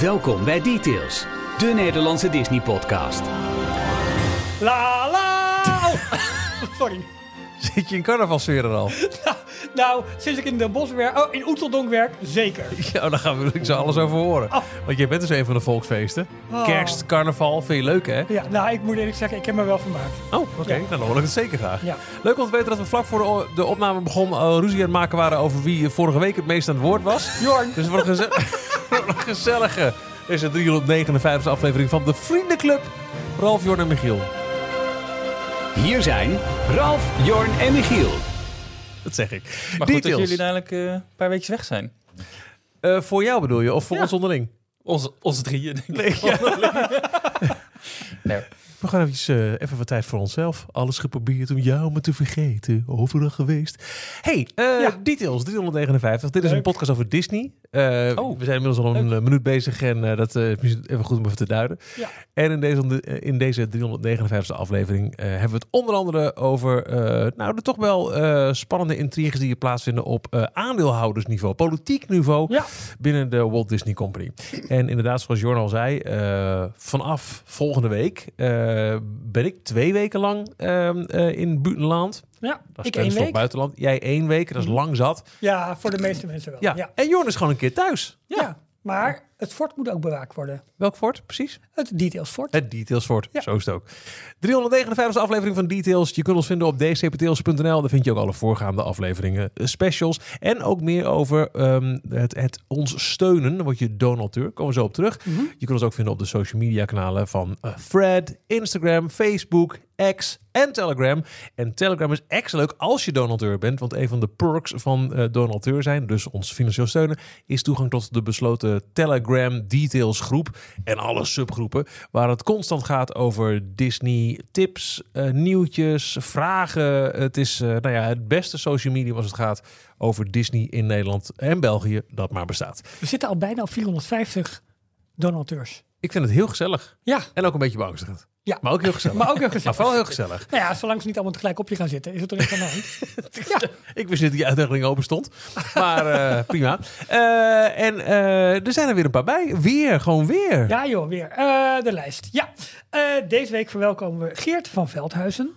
Welkom bij Details, de Nederlandse Disney-podcast. La la! Oh, sorry. Zit je in carnavalsfeer er al? Nou, sinds ik in de bos werk, oh, in Oeteldonk werk, zeker. Ja, daar gaan we zo alles over horen. Oh. Want jij bent dus een van de volksfeesten. Oh. Kerst, carnaval, vind je leuk hè? Ja, nou, ik moet eerlijk zeggen, ik heb me wel vermaakt. Oh, oké. Ja. Nou, dan hoor ik het zeker graag. Ja. Leuk om te weten dat we vlak voor de, opname begonnen uh, ruzie aan het maken waren over wie vorige week het meest aan het woord was. Jorn, Dus voor een, geze- voor een gezellige deze 359 aflevering van de Vriendenclub. Ralf, Jorn en Michiel. Hier zijn Ralf, Jorn en Michiel. Dat zeg ik. Maar goed dat jullie dadelijk eh, een paar weekjes weg zijn. Eh, voor jou bedoel je? Of voor Ja. ons onderling? Onze, onze drieën, denk ik. Nee, ja. Nee. We gaan eventjes, eh, even wat tijd voor onszelf. Alles geprobeerd om jou maar te vergeten. Overal geweest. Hey, eh, Ja. Details 359. Dit is Leuk. een podcast over Disney. Eh, Oh. We zijn inmiddels al een eh, minuut bezig en eh, dat is even goed om even te duiden. Ja. En in deze, in deze 359 aflevering hebben we het onder andere over nou, de toch wel spannende intriges die plaatsvinden op aandeelhoudersniveau, politiek niveau Ja. binnen de Walt Disney Company. En inderdaad, zoals Jorn al zei, vanaf volgende week ben ik twee weken lang ehm, eh, in buitenland. Ja, Dat is ik één week. buitenland. Jij één week, dat is lang zat. Ja, voor de meeste mensen wel. Ja. Ja, En Jorn is gewoon een keer thuis. Ja. maar het fort moet ook bewaakt worden. Welk fort, precies? Het details fort. Het Details Fort. Ja. Zo is het ook. 359 aflevering van Details. Je kunt ons vinden op dcptails.nl. Daar vind je ook alle voorgaande afleveringen, eh, specials. En ook meer over ehm, het, het ons steunen. Dan word je donateur. Komen we zo op terug. Mhm. Je kunt ons ook vinden op de social media kanalen van eh, Thread, Instagram, Facebook, X en Telegram. En Telegram is extra leuk als je donateur bent. Want een van de perks van eh donateur zijn, dus ons financieel steunen, is toegang tot de besloten Telegram Details groep. En alle subgroepen waar het constant gaat over Disney tips, eh, nieuwtjes, vragen. Het is eh, nou ja, het beste social media als het gaat over Disney in Nederland en België dat maar bestaat. We zitten al bijna op 450 donateurs. Ik vind het heel gezellig. Ja, En ook een beetje beangstigend. Ja. Maar ook heel gezellig. maar ook heel Maar gezellig. vooral heel gezellig. Nou ja, zolang ze niet allemaal tegelijk op je gaan zitten, is het er niks aan de hand. Ja, Ik wist niet dat die uitnodiging open stond. Maar eh, prima. Eh, en eh, er zijn er weer een paar bij. Weer, gewoon weer. ja joh, weer. De lijst. Ja, deze week verwelkomen we Geert van Veldhuizen.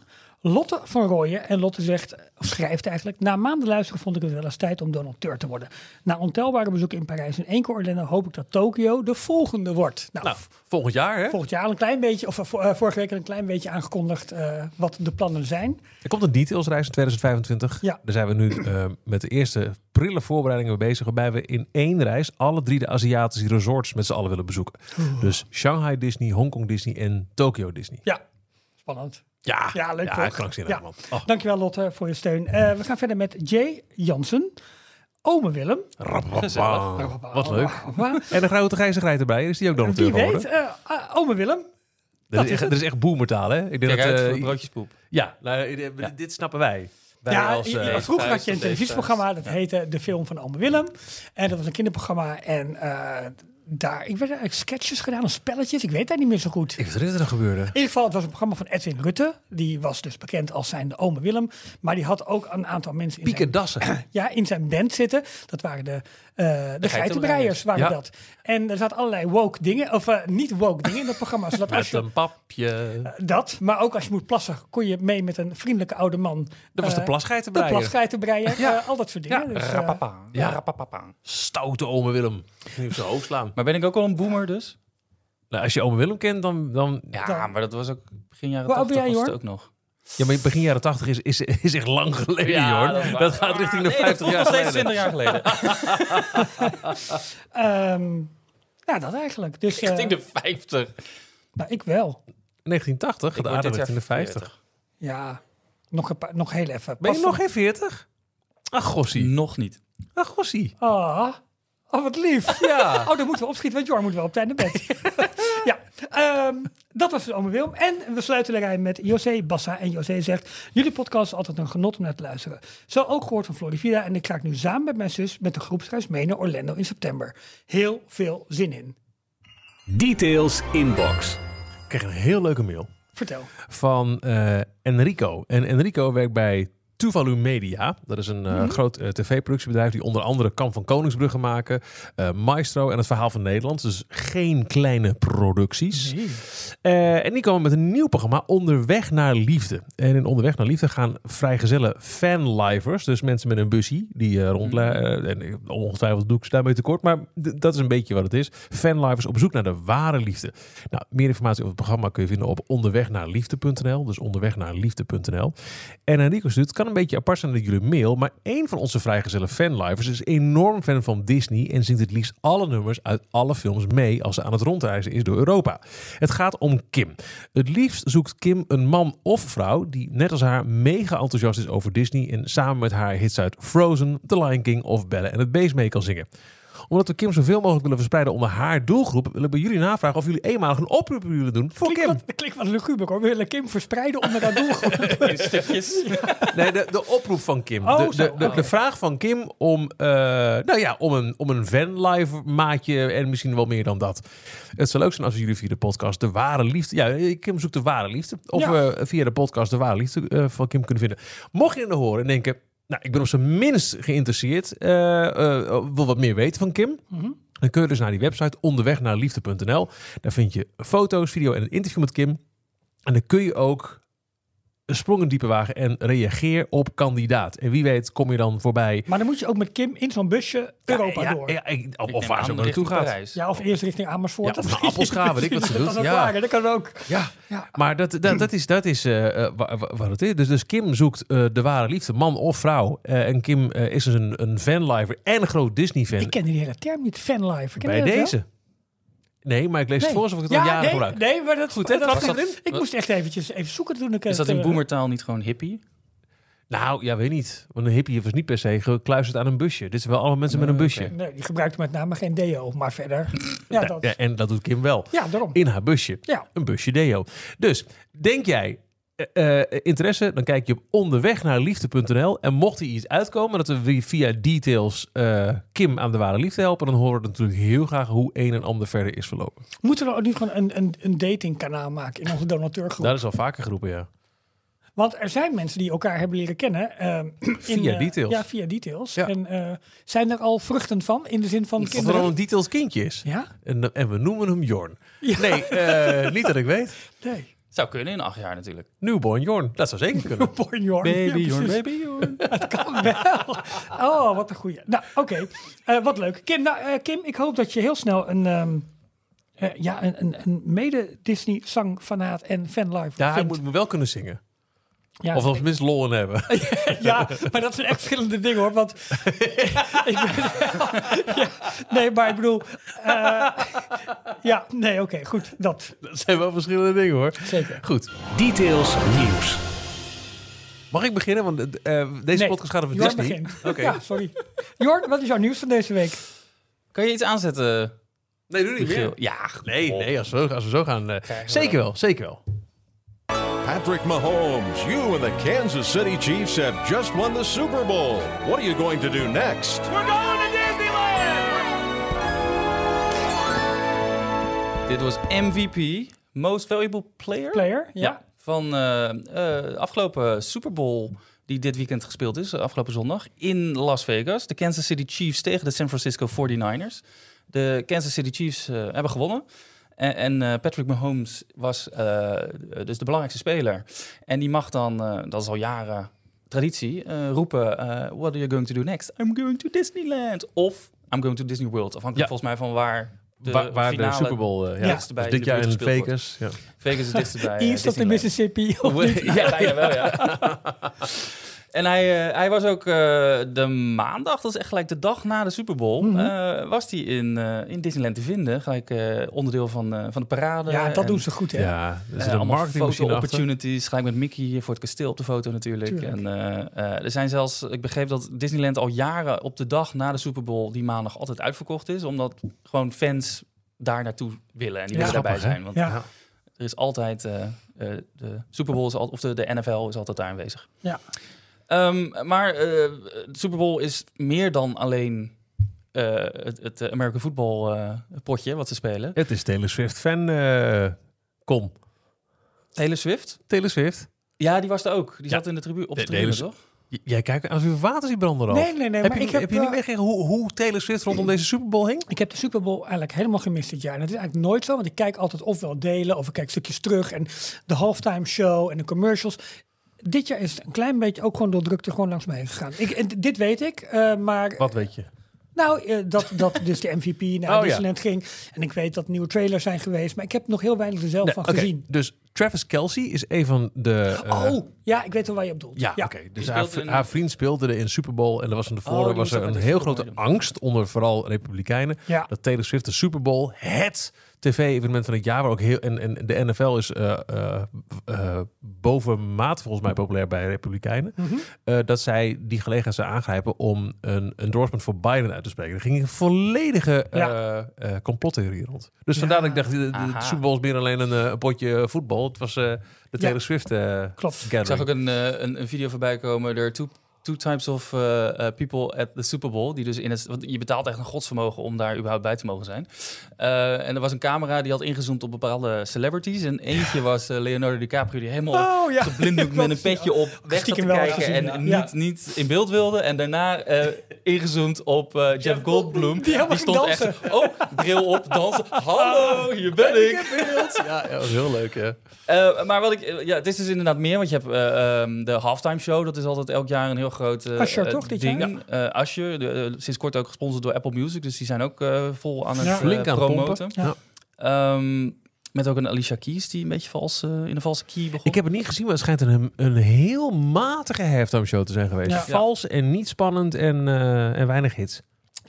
Lotte van Rooyen. En Lotte zegt, of schrijft eigenlijk... Na maanden luisteren vond ik het wel eens tijd om donateur te worden. Na ontelbare bezoeken in Parijs en één keer Orlando... hoop ik dat Tokio de volgende wordt. Nou, Nou, volgend jaar hè. volgend jaar al een klein beetje... of eh, eh, vorige week al een klein beetje aangekondigd... eh, wat de plannen zijn. Er komt een detailsreis in 2025. Ja. Daar zijn we nu met de eerste prille voorbereidingen mee bezig. Waarbij we in één reis alle drie de Aziatische resorts met z'n allen willen bezoeken. Dus Shanghai Disney, Hongkong Disney en Tokyo Disney. Ja, spannend. Ja, Ja, leuk ja, toch? krankzinnig, Ja. man. Oh, Dankjewel Lotte voor je steun. Eh, we gaan verder met Jay Jansen. Ome Willem. Wat leuk. En de grote Grijt erbij. Is die ook donateur Wie geworden? weet, eh, eh, Ome Willem. Dat is, echt, dat is echt boemertaal, hè? Ik denk Kijk uit dat, voor eh, broodjespoep. ja, nou, dit- Ja. dit snappen wij. Wij ja, als, eh, je- vroeger had je een televisieprogramma, dat heette De Film van Ome Willem. En dat was een kinderprogramma. En eh, daar, ik werd eigenlijk sketches gedaan, of spelletjes. Ik weet dat niet meer zo goed. Ik weet niet er gebeurde. In ieder geval, het was een programma van Edwin Rutte. Die was dus bekend als zijn Ome Willem. Maar die had ook een aantal mensen in zijn, Pieke Dassen. ja, in zijn band zitten. Dat waren de, eh de geitenbreiers. Waren Ja. dat. En er zaten allerlei woke dingen, of eh, niet woke dingen in dat programma. Zodat als je, een papje. dat, maar ook als je moet plassen, kon je mee met een vriendelijke oude man. Dat was de eh, plasgeitenbreier. De plasgeitenbreier, Ja. eh, al dat soort dingen. Ja. Dus, eh, Rapapa. Ja. Rapapapa. Stoute ome Willem. Nu op zijn hoofd slaan. Maar ben ik ook al een boomer dus? Nou, als je ome Willem kent, dan... dan Ja, Dan- maar dat was ook begin jaren Hoe oud ben 80 jij, was het ook nog. Ja, maar begin jaren 80 is, is, is echt lang geleden, Ja, hoor. dat gaat richting de Nee, dat 50 voelt jaar geleden. 20 jaar geleden. ehm, ja, dat eigenlijk. Dus, eh, Richting de 50. nou, ik wel. 1980, Ik gaat aardig richting de 50. 40. Ja, nog, een paar, nog heel even. Ben je nog geen 40? Ach, gossie. Nog niet. Ach, gossie. Ah, oh, wat lief. Ja. Oh, dan moeten we opschieten, want Jor moet wel op tijd naar bed. ja, ehm, dat was dus Ome Willem. En we sluiten de rij met José Bassa. En José zegt, jullie podcast is altijd een genot om naar te luisteren. Zo ook gehoord van Florivida. En ik ga nu samen met mijn zus met de groepsreis mee naar Orlando in september. Heel veel zin in. Details Inbox. Ik kreeg een heel leuke mail Vertel. van eh, Enrico. En Enrico werkt bij Tuvalu Media. Dat is een eh, groot eh, tv-productiebedrijf die onder andere Kamp van Koningsbrugge maken, eh, Maestro en het Verhaal van Nederland. Dus geen kleine producties. Nee. En die komen met een nieuw programma, Onderweg naar Liefde. En in Onderweg naar Liefde gaan vrijgezelle fanlivers, dus mensen met een bussie, die eh rondleiden. en ongetwijfeld doe ik ze daarmee tekort, maar d- dat is een beetje wat het is. Fanlivers op zoek naar de ware liefde. Nou, meer informatie over het programma kun je vinden op onderwegnaarliefde.nl. Dus onderwegnaarliefde.nl. En Enrico stuurt, het kan een beetje apart zijn dat jullie mail, maar één van onze vrijgezelle fanlivers is enorm fan van Disney en zingt het liefst alle nummers uit alle films mee als ze aan het rondreizen is door Europa. Het gaat om Kim. Het liefst zoekt Kim een man of vrouw die net als haar mega enthousiast is over Disney en samen met haar hits uit Frozen, The Lion King of Belle en het Beest mee kan zingen omdat we Kim zoveel mogelijk willen verspreiden onder haar doelgroep, willen we bij jullie navragen of jullie eenmalig een oproep willen doen voor Klinkt Kim. wat, klinkt wat luguber hoor. We willen Kim verspreiden onder haar doelgroep. In stukjes. Nee, de, de oproep van Kim. Oh, de, de, zo, de, vraag van Kim om, eh, nou ja, om een, om een van-live maatje en misschien wel meer dan dat. Het zou leuk zijn als we jullie via de podcast De Ware Liefde... Ja, Kim zoekt De Ware Liefde. Of Ja. we via de podcast De Ware Liefde eh, van Kim kunnen vinden. Mocht je er horen en denken... Nou, ik ben op zijn minst geïnteresseerd. eh, eh, wil wat meer weten van Kim. Mhm. Dan kun je dus naar die website onderweg naar liefde.nl. Daar vind je foto's, video en een interview met Kim. En dan kun je ook een sprong in diepe wagen en reageer op kandidaat. En wie weet kom je dan voorbij. Maar dan moet je ook met Kim in zo'n busje Europa ja, door. Ja, ik- of, of waar ze ook naartoe gaat. Ja, of eerst richting Amersfoort. Ja, of naar Appelscha, weet ik wat ze doet. Dat Ja. dat kan ook. Ja, Ja. maar dat, dat, dat is, dat is eh, eh, wa- wa- wat het is. Dus, dus Kim zoekt eh, de ware liefde, man of vrouw. Eh, en Kim is dus een, een fanliver en een groot Disney-fan. Ik ken die hele term niet, fanlife. Ken Bij deze. Nee, maar ik lees het voor alsof ik het al Ja, jaren nee, gebruik. nee, maar dat Goed, hè? dat-? Ik moest echt eventjes even zoeken toen ik Is dat in eh, boemertaal niet gewoon hippie? Nou, ja, weet niet. Want een hippie was niet per se gekluisterd aan een busje. Dit zijn wel allemaal mensen met een busje. Nee, die gebruikte met name geen deo, maar verder. Ja, dat, Ja, en dat doet Kim wel. ja daarom. In haar busje. Ja. Een busje deo. Dus, denk jij... eh, eh, interesse, dan kijk je op onderweg naar liefde.nl. En mocht er iets uitkomen dat we vi- via details eh, Kim aan de ware liefde helpen, dan horen we natuurlijk heel graag hoe een en ander verder is verlopen. Moeten we niet gewoon een, een, een datingkanaal maken in onze donateurgroep? Dat is al vaker geroepen, ja. Want er zijn mensen die elkaar hebben leren kennen. Via details. Ja, via details. Ja. En zijn er al vruchten van in de zin van Of er kinderen? al een details kindje is. Ja? En, en we noemen hem Jorn. Ja. Nee, niet dat ik weet. Nee. Zou kunnen in acht jaar natuurlijk. Newborn Jorn. Dat zou zeker kunnen. Born Jorn. Ja, precies. baby Jorn. Het kan wel. Oh, wat een goeie. Nou, oké. Eh, wat leuk. Kim, nou, eh, Kim, ik hoop dat je heel snel een, ehm, eh, ja, een, een, een mede-Disney-zangfanaat en fanlife Ja, hij vindt. moet me wel kunnen zingen. Ja, Of wel tenminste lol in hebben. ja, maar dat zijn echt verschillende dingen hoor. Want ik ben wel- ja, nee, maar ik bedoel. eh, ja, nee, oké, goed. Dat Dat zijn wel verschillende dingen hoor. zeker. Goed. Details nieuws. Mag ik beginnen? Want eh, deze Nee, podcast gaat over Jorn Disney. begint. Oké. Ja, sorry. Jorn, wat is jouw nieuws van deze week? Kan je iets aanzetten, Nee, doe niet Michiel? meer. Ja. Nee, nee als, we, als we zo gaan. eh, zeker wel, zeker wel. Patrick Mahomes, you and the Kansas City Chiefs have just won the Super Bowl. What are you going to do next? Dit was MVP, Most Valuable Player. Player? Ja. Van eh eh, afgelopen Super Bowl die dit weekend gespeeld is, afgelopen zondag, in Las Vegas. De Kansas City Chiefs tegen de San Francisco 49ers. De Kansas City Chiefs eh, hebben gewonnen. En, en eh, Patrick Mahomes was eh, dus de belangrijkste speler. En die mag dan, eh, dat is al jaren traditie, eh, roepen... eh, What are you going to do next? I'm going to Disneyland. Of I'm going to Disney World. Afhankelijk Ja. volgens mij van waar de, waar waar de finale Super Bowl. eh, ja. Ja. Dus bij dit jaar in Vegas. Ja. Vegas is dichterbij. eh, East of the. Mississippi. ja, bijna wel, ja. en hij, eh, hij was ook eh, de maandag, dat is echt gelijk de dag na de Super Bowl, Mhm. eh, was hij in, eh, in Disneyland te vinden. Gelijk eh, onderdeel van, eh, van de parade. Ja, dat En, doen ze goed, hè? Ja, marketingmachine foto achter. opportunities, gelijk met Mickey voor het kasteel op de foto natuurlijk. Tuurlijk. En eh, eh, er zijn zelfs, ik begreep dat Disneyland al jaren op de dag na de Super Bowl die maandag altijd uitverkocht is, omdat gewoon fans daar naartoe willen en die Ja, willen daarbij hè? zijn. Want Ja. er is altijd, eh, eh, de Super Bowl is al, of de, de NFL is altijd daar aanwezig. Ja. Ehm, maar eh, de Super Bowl is meer dan alleen eh, het, het American Football eh, potje wat ze spelen. Het is Taylor Swift fan. eh, kom. Taylor Swift? Taylor Swift. Ja, die was er ook. Die Ja. zat in de tribune op de De- tribune, toch? Jij kijkt als je water ziet branden. Nee, nee, nee. Heb maar je, ik heb, heb je niet meegekregen hoe, hoe Taylor Swift rondom deze Super Bowl hing? Ik heb de Super Bowl eigenlijk helemaal gemist dit jaar. En dat is eigenlijk nooit zo, want ik kijk altijd ofwel delen of ik kijk stukjes terug. En de halftime show en de commercials. Dit jaar is het een klein beetje ook gewoon door drukte gewoon langs heen gegaan. Ik, en dit weet ik, eh, maar Wat weet je? nou, eh, dat, dat dus de MVP naar ja. Disneyland ging. En ik weet dat nieuwe trailers zijn geweest, maar ik heb nog heel weinig er zelf Nee, van gezien. Dus Travis Kelsey is een van de... eh, oh, ja, ik weet wel waar je op doelt. Ja, oké. Dus haar, speelde in- haar vriend speelde er in Super Bowl. En er was van Oh, tevoren die was er een heel grote angst onder vooral Republikeinen. Ja. Dat Taylor Swift de Super Bowl, het tv-evenement van het jaar, waar ook heel en, en de NFL is eh eh eh, bovenmaat volgens mij populair bij Republikeinen. Mhm. eh, dat zij die gelegenheid zou aangrijpen om een endorsement voor Biden uit te spreken. Er ging een volledige Ja. eh, eh, complottheorie rond. Dus vandaar dat ik dacht, de, de, de. Super Bowl is meer alleen een, een potje voetbal. Het was eh, de Taylor Swift eh Klopt. gathering. Ik zag ook een, een, een video voorbij komen. Er are two, two types of eh, eh, people at the Super Bowl. Die dus in het, want je betaalt echt een godsvermogen om daar überhaupt bij te mogen zijn. Eh, en er was een camera die had ingezoomd op bepaalde celebrities. En eentje was Leonardo DiCaprio die helemaal Oh ja. geblinddoekt met een petje op weg te kijken. gezien, en ja. niet, niet in beeld wilde. En daarna eh, ingezoomd op eh, Jeff Goldblum. Die helemaal stond echt, oh, bril op, dansen. Hallo, hier ben ik. Ja, ja, dat was heel leuk. Ja. Eh, maar wat ik, ja, het is dus inderdaad meer, want je hebt eh, ehm, de halftime show. Dat is altijd elk jaar een heel groot eh, Usher, eh, toch, dit ding. Eh Usher, de, sinds kort ook gesponsord door Apple Music, dus die zijn ook eh, vol aan het Ja. Flink aan promoten. pompen. Ja. Ehm, met ook een Alicia Keys die een beetje vals, in een valse key begon. Ik heb het niet gezien, maar het schijnt een, een heel matige halftime show te zijn geweest. Ja. Vals en niet spannend en, eh, en weinig hits.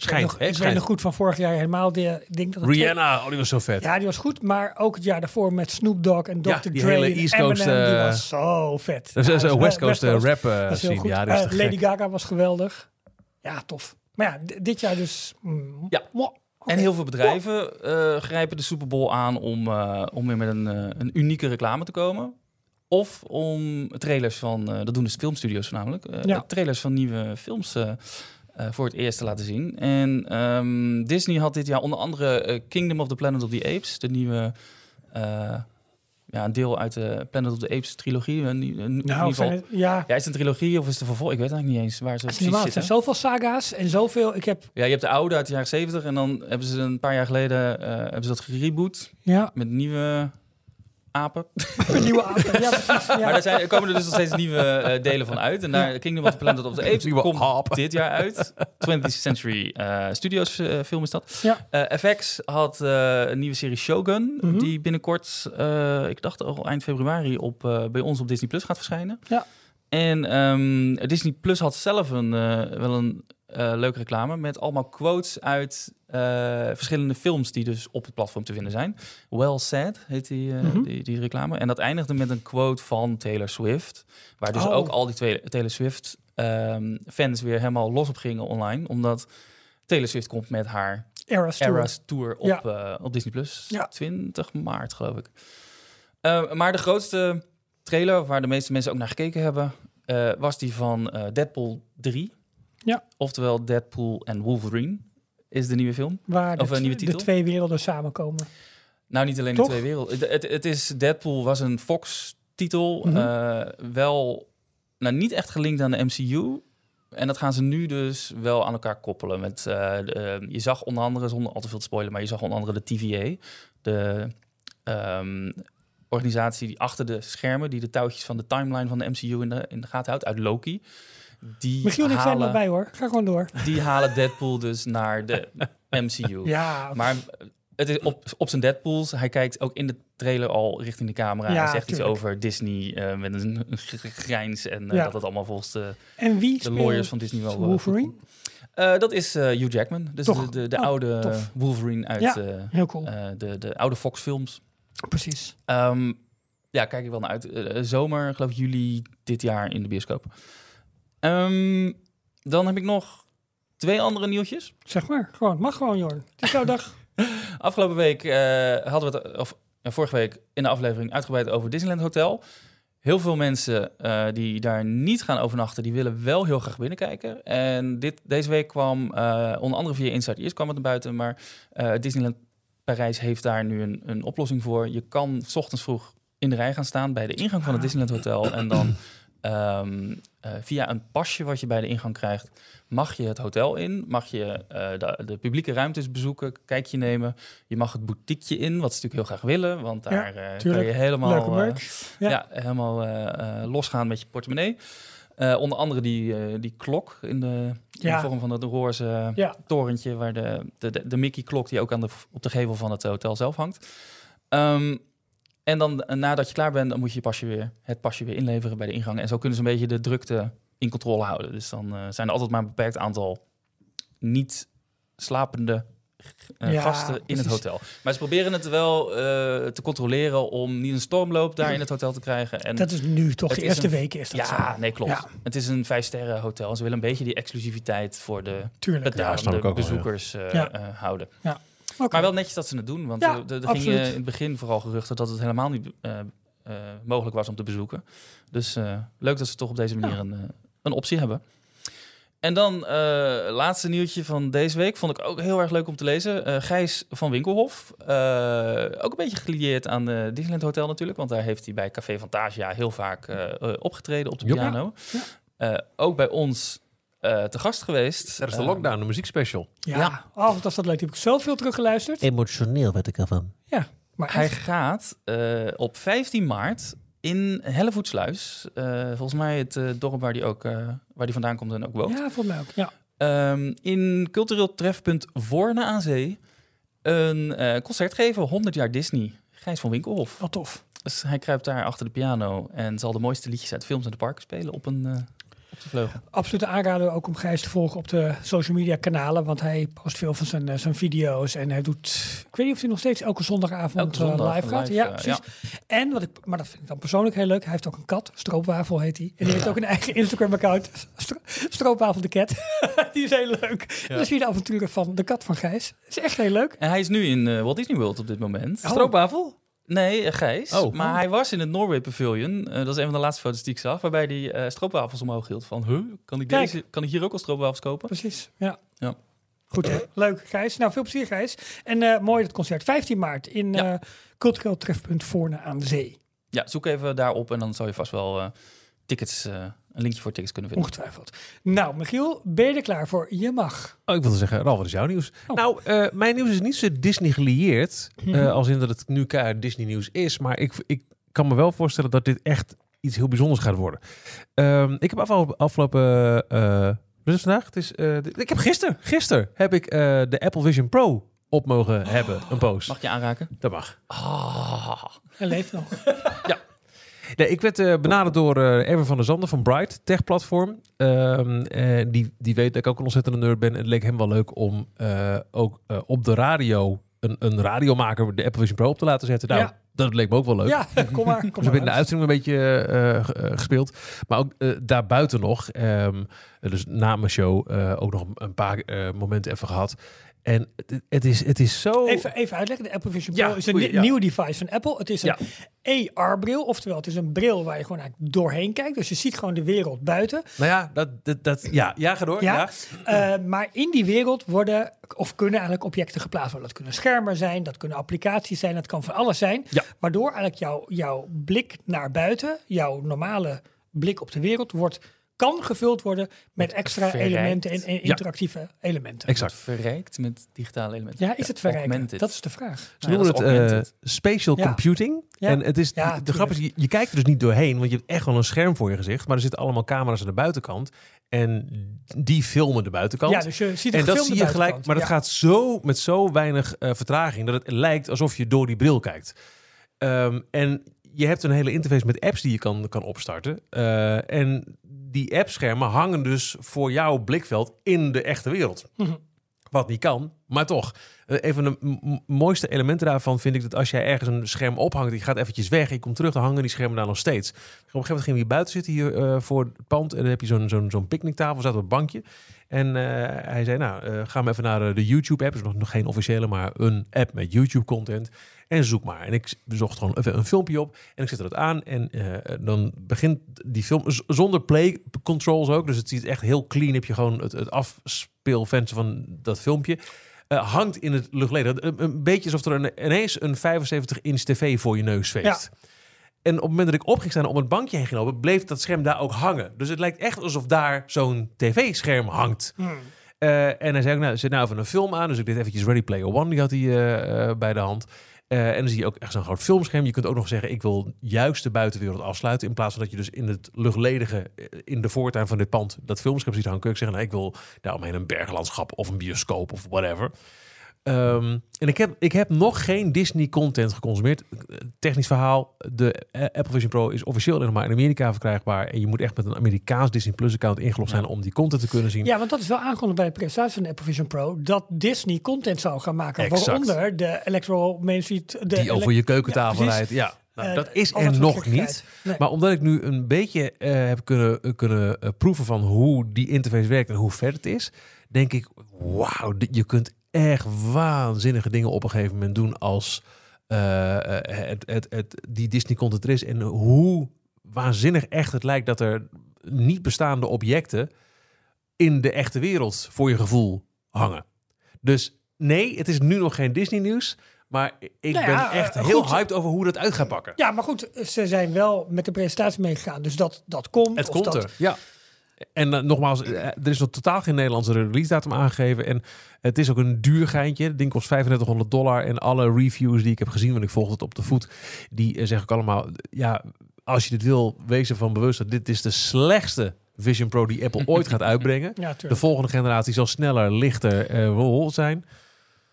Schijnt, nog- hè? Ik weet Schijnt. nog goed van vorig jaar helemaal. De, denk dat Rihanna, oh, die was zo vet. Ja, die was goed, maar ook het jaar daarvoor met Snoop Dogg en Dr. Ja, die Dre hele en East Coast, Eminem, die eh, was zo vet. Dat is een West Coast, eh, rap scene. Ja, is Eh, Lady. Gaga was geweldig. Ja, tof. Maar ja, dit jaar dus... mm, Ja. En heel veel bedrijven grijpen de Super Bowl aan om, om weer met een, een unieke reclame te komen. Of om trailers van, dat doen de filmstudio's voornamelijk, Ja. trailers van nieuwe films eh, voor het eerst te laten zien. En ehm, Disney had dit jaar onder andere eh, Kingdom of the Planet of the Apes, de nieuwe, eh, ja, een deel uit de Planet of the Apes trilogie. Een, nieuw- een, in ieder Nou, geval, het- ja, ja, is het een trilogie of is het een vervolg? Ik weet eigenlijk niet eens waar ze precies normaal. Het zitten. zijn zoveel saga's en zoveel... Ik heb... Ja, je hebt de oude uit de jaren 70 en dan hebben ze een paar jaar geleden hebben ze dat gereboot Ja, met nieuwe apen. een nieuwe apen. Ja, precies. Ja. Maar daar zijn, er komen er dus nog steeds nieuwe eh, delen van uit. En daar Kingdom of the Planet of the Apes Nieuwe komt apen. dit jaar uit. 20th Century eh, Studios eh, film is dat. Ja. Eh, FX had eh, een nieuwe serie Shogun, Mhm. die binnenkort, eh, ik dacht al eind februari, op, eh, bij ons op Disney Plus gaat verschijnen. Ja. En ehm, Disney Plus had zelf een, eh, wel een leuke reclame met allemaal quotes uit verschillende films die dus op het platform te vinden zijn. Well Said heet die, eh, Mhm. die, die reclame. En dat eindigde met een quote van Taylor Swift. Waar dus Oh. ook al die twee Taylor Swift ehm, fans weer helemaal los op gingen online. Omdat Taylor Swift komt met haar Eras Tour. Eras Tour op, Ja. eh, op Disney Plus. Ja. 20 maart, geloof ik. Eh, maar de grootste trailer, waar de meeste mensen ook naar gekeken hebben, eh, was die van eh, Deadpool 3. Ja. Oftewel Deadpool en Wolverine is de nieuwe film. Waar Of de, een nieuwe de titel? twee werelden samenkomen. Nou, niet alleen Toch? de twee werelden. Het, het, is Deadpool was een Fox-titel, Mhm. eh, wel nou, niet echt gelinkt aan de MCU. En dat gaan ze nu dus wel aan elkaar koppelen. Met, eh, de, eh, je zag onder andere, zonder al te veel te spoilen, maar je zag onder andere de TVA, de ehm, organisatie die achter de schermen, die de touwtjes van de timeline van de MCU in de, in de gaten houdt, uit Loki. Die Michiel en ik zijn halen, erbij hoor. Ga gewoon door. die halen Deadpool dus naar de MCU. Ja, Maar het is op, op zijn Deadpools. Hij kijkt ook in de trailer al richting de camera. Ja, en zegt iets over Disney eh, met een, een gr- grijns. En Ja. dat het allemaal volgens de, en wie de lawyers van Disney wel... eh, Wolverine? dat is Hugh Jackman. Dus Toch? de, de, de Oh, oude tof. Wolverine uit Ja. Heel cool. de, de oude Fox films. Precies. Ehm, ja, kijk ik wel naar uit. Zomer, geloof ik, juli dit jaar in de bioscoop. Ehm, dan heb ik nog twee andere nieuwtjes. Zeg maar. Gewoon. Mag gewoon, Jorn. Het is jouw dag. Afgelopen week eh, hadden we het, of ja, vorige week in de aflevering uitgebreid over Disneyland Hotel. Heel veel mensen eh, die daar niet gaan overnachten, die willen wel heel graag binnenkijken. En dit, deze week kwam, eh, onder andere via Inside Ears kwam het naar buiten, maar eh, Disneyland Parijs heeft daar nu een, een oplossing voor. Je kan 's ochtends vroeg in de rij gaan staan bij de ingang van het Disneyland Hotel en dan ehm, eh, via een pasje wat je bij de ingang krijgt, mag je het hotel in, mag je eh, de, de publieke ruimtes bezoeken, kijkje nemen. Je mag het boutiqueje in, wat ze natuurlijk heel graag willen, want Ja, daar eh, kan tuurlijk. je helemaal, eh. Ja. ja. helemaal eh, eh, losgaan met je portemonnee. Eh, onder andere die, eh, die klok in de, in Ja. de vorm van het roze Ja. torentje, waar de, de, de, de Mickey-klok die ook aan de, op de gevel van het hotel zelf hangt. Ehm, en dan eh, nadat je klaar bent, dan moet je, je pasje weer, het pasje weer inleveren bij de ingang. En zo kunnen ze een beetje de drukte in controle houden. Dus dan eh, zijn er altijd maar een beperkt aantal niet slapende eh, Ja, gasten in het hotel. Maar ze proberen het wel eh, te controleren om niet een stormloop daar in het hotel te krijgen. En Dat is nu toch de eerste een- weken is dat ja, zo. nee, klopt. Ja. Het is een vijf sterren hotel. en Ze willen een beetje die exclusiviteit voor de Tuurlijk. betalende ja. bezoekers eh, Ja. Maar wel netjes dat ze het doen. Want Ja, er- er gingen in het begin vooral geruchten dat het helemaal niet eh, eh, mogelijk was om te bezoeken. Dus eh, leuk dat ze toch op deze manier een, een optie hebben. En dan eh laatste nieuwtje van deze week. Vond ik ook heel erg leuk om te lezen. Eh, Gijs van Winkelhof. eh, ook een beetje gelieerd aan de Disneyland Hotel natuurlijk. Want daar heeft hij bij Café Fantasia heel vaak opgetreden op de piano. Ja. Eh, ook bij ons eh, te gast geweest. Dat is de Eh, lockdown, de muziekspecial. Ja. Ja. Oh, wat was dat leuk. Die heb ik zoveel teruggeluisterd. Emotioneel werd ik ervan. Maar Hij echt, gaat eh, op 15 maart in Hellevoetsluis, eh volgens mij het eh, dorp waar hij ook, eh, waar die vandaan komt en ook woont, ja, volgens mij ook. Ja. Ehm, in cultureel trefpunt Voorne aan Zee een eh, concert geven, 100 jaar Disney. Gijs van Winkelhof. Wat tof. Dus hij kruipt daar achter de piano en zal de mooiste liedjes uit films en de parken spelen op een eh, op de vleugel. Absoluut aanraden ook om Gijs te volgen op de social media kanalen. Want hij post veel van zijn, eh, zijn video's. En hij doet, ik weet niet of hij nog steeds elke zondagavond Elke zondag eh, live gaat. live, ja, eh, precies. En wat ik, maar dat vind ik dan persoonlijk heel leuk. Hij heeft ook een kat, Stroopwafel heet hij. En die heeft ook een eigen Instagram account. Stro Stroopwafel de cat. die is heel leuk. Ja. Dan zie je de avonturen van de kat van Gijs. is echt heel leuk. En hij is nu in eh, Walt Disney World op dit moment. Oh. Stroopwafel? Nee, eh, Gijs. Oh. Maar hij was in het Norway Pavilion. Eh, dat is een van de laatste foto's die ik zag. Waarbij hij eh, stroopwafels omhoog hield. Van, huh, kan ik, Kijk. deze, kan ik hier ook al stroopwafels kopen? Precies, ja. Ja. Goed, hè? leuk Gijs. Nou, veel plezier Gijs. En eh, mooi dat concert. 15 maart in Ja. eh cultureel trefpunt Voorne aan de Zee. Ja, zoek even daarop en dan zal je vast wel eh, tickets, eh, een linkje voor tickets kunnen vinden. Ongetwijfeld. Nou, Michiel, ben je er klaar voor? Je mag. Oh, ik wilde zeggen, Ralf, wat is jouw nieuws? Oh. Nou, eh, mijn nieuws is niet zo Disney gelieerd. Mhm. eh, als in dat het nu keihard Disney nieuws is. Maar ik, ik kan me wel voorstellen dat dit echt iets heel bijzonders gaat worden. Ehm, ik heb afgelopen... afgelopen eh, wat is het vandaag? Het is, eh, de- ik heb gisteren, gisteren heb ik eh, de Apple Vision Pro op mogen hebben. Een post. Mag je aanraken? Dat mag. Ah, Hij leeft nog. Nee, ik werd eh, benaderd door eh Erwin van der Zanden van Bright Tech Platform. Ehm, eh, die, die weet dat ik ook een ontzettende nerd ben. En het leek hem wel leuk om ook op de radio een, een radiomaker de Apple Vision Pro op te laten zetten. Nou, Ja. dat leek me ook wel leuk. Ja, kom maar. Kom Dus we maar hebben in de uitzending een beetje ge- gespeeld. Maar ook daarbuiten nog. ehm, dus na mijn show ook nog een, paar momenten even gehad. En het, is, het is zo... Even, even uitleggen. De Apple Vision Pro Ja, is een goeie, ja. nieuw device van Apple. Het is een Ja. AR-bril. Oftewel, het is een bril waar je gewoon eigenlijk doorheen kijkt. Dus je ziet gewoon de wereld buiten. Nou ja, dat, dat, dat, ja, ja, ga door. Ja. Eh, maar in die wereld worden, of kunnen eigenlijk objecten geplaatst worden. Dat kunnen schermen zijn, dat kunnen applicaties zijn, dat kan van alles zijn. Ja. Waardoor eigenlijk jouw jouw blik naar buiten, jouw normale blik op de wereld, wordt, kan gevuld worden met extra verrijkt. elementen en, en interactieve elementen. Exact. verrijkt met digitale elementen. Ja, is het verrijken? augmented. Dat is de vraag. Ze noemen het eh, spatial Ja. computing. Ja. En het is, Ja, de grap is, je, je kijkt er dus niet doorheen, want je hebt echt wel een scherm voor je gezicht. Maar er zitten allemaal camera's aan de buitenkant. En die filmen de buitenkant. Ja, dus je ziet en dat zie je gelijk, maar dat Ja. gaat zo met zo weinig eh, vertraging dat het lijkt alsof je door die bril kijkt. Ehm, en je hebt een hele interface met apps die je kan, kan opstarten. Eh, en die appschermen hangen dus voor jouw blikveld in de echte wereld. Mhm. Wat niet kan, maar toch. Eh, Een van de mooiste elementen daarvan vind ik dat als jij ergens een scherm ophangt, je gaat eventjes weg, je komt terug, dan hangen die schermen daar nog steeds. Op een gegeven moment gingen we hier buiten zitten, hier eh, voor het pand. En dan heb je zo'n zo'n zo'n picknicktafel, zat op een bankje. En eh, hij zei, nou, ga maar even naar de YouTube-app. Dus nog, nog geen officiële, maar een app met YouTube-content. En zoek maar. En ik zocht gewoon even een filmpje op. En ik zet het aan. En dan begint die film zonder play controls ook. Dus het ziet echt heel clean. Heb je gewoon het, het afspeelvenster van dat filmpje. Eh, hangt in het luchtleden. Een, een beetje alsof er een, ineens een 75-inch tv voor je neus zweeft. En op het moment dat ik op ging staan om het bankje heen ging lopen, bleef dat scherm daar ook hangen. Dus het lijkt echt alsof daar zo'n tv-scherm hangt. Hmm. Eh, en hij zei ook, nou, zet nou even een film aan. Dus ik deed eventjes Ready Player One, die had hij eh, bij de hand. Eh, en dan zie je ook echt zo'n groot filmscherm. Je kunt ook nog zeggen, ik wil juist de buitenwereld afsluiten. In plaats van dat je dus in het luchtledige, eh, in de voortuin van dit pand, dat filmscherm ziet hangen. Kun je zeggen, nou, ik wil daaromheen een berglandschap of een bioscoop of whatever. Ehm, en ik heb, ik heb nog geen Disney-content geconsumeerd. Eh, Technisch verhaal, de Apple Vision Pro is officieel nog maar in Amerika verkrijgbaar. En je moet echt met een Amerikaans Disney Plus-account ingelogd zijn om die content te kunnen zien. Ja, want dat is wel aangekondigd bij de presentatie van de Apple Vision Pro. Dat Disney content zou gaan maken. Exact. Waaronder de Electro Main Street. De die over je keukentafel Ja, rijdt. Ja, nou, Eh, dat is er nog niet. Nee. Maar omdat ik nu een beetje eh, heb kunnen, kunnen proeven van hoe die interface werkt en hoe ver het is, denk ik, wauw, je kunt echt waanzinnige dingen op een gegeven moment doen als eh, eh, het, het, het, die Disney content er is. En hoe waanzinnig echt het lijkt dat er niet bestaande objecten in de echte wereld voor je gevoel hangen. Dus nee, het is nu nog geen Disney nieuws. Maar ik Nou ben echt eh, heel goed. hyped over hoe dat uit gaat pakken. Ja, maar goed, ze zijn wel met de presentatie meegegaan. Dus dat, dat komt. Het komt dat, er. Ja. En eh, nogmaals, eh, er is nog totaal geen Nederlandse release datum aangegeven. En het is ook een duur geintje. Het ding kost 3500 dollar. En alle reviews die ik heb gezien, want ik volg het op de voet, die eh, zeggen ook allemaal, ja, als je dit wil, wees ervan bewust dat dit is de slechtste Vision Pro die Apple ooit gaat uitbrengen. Ja, De volgende generatie zal sneller, lichter, rol zijn.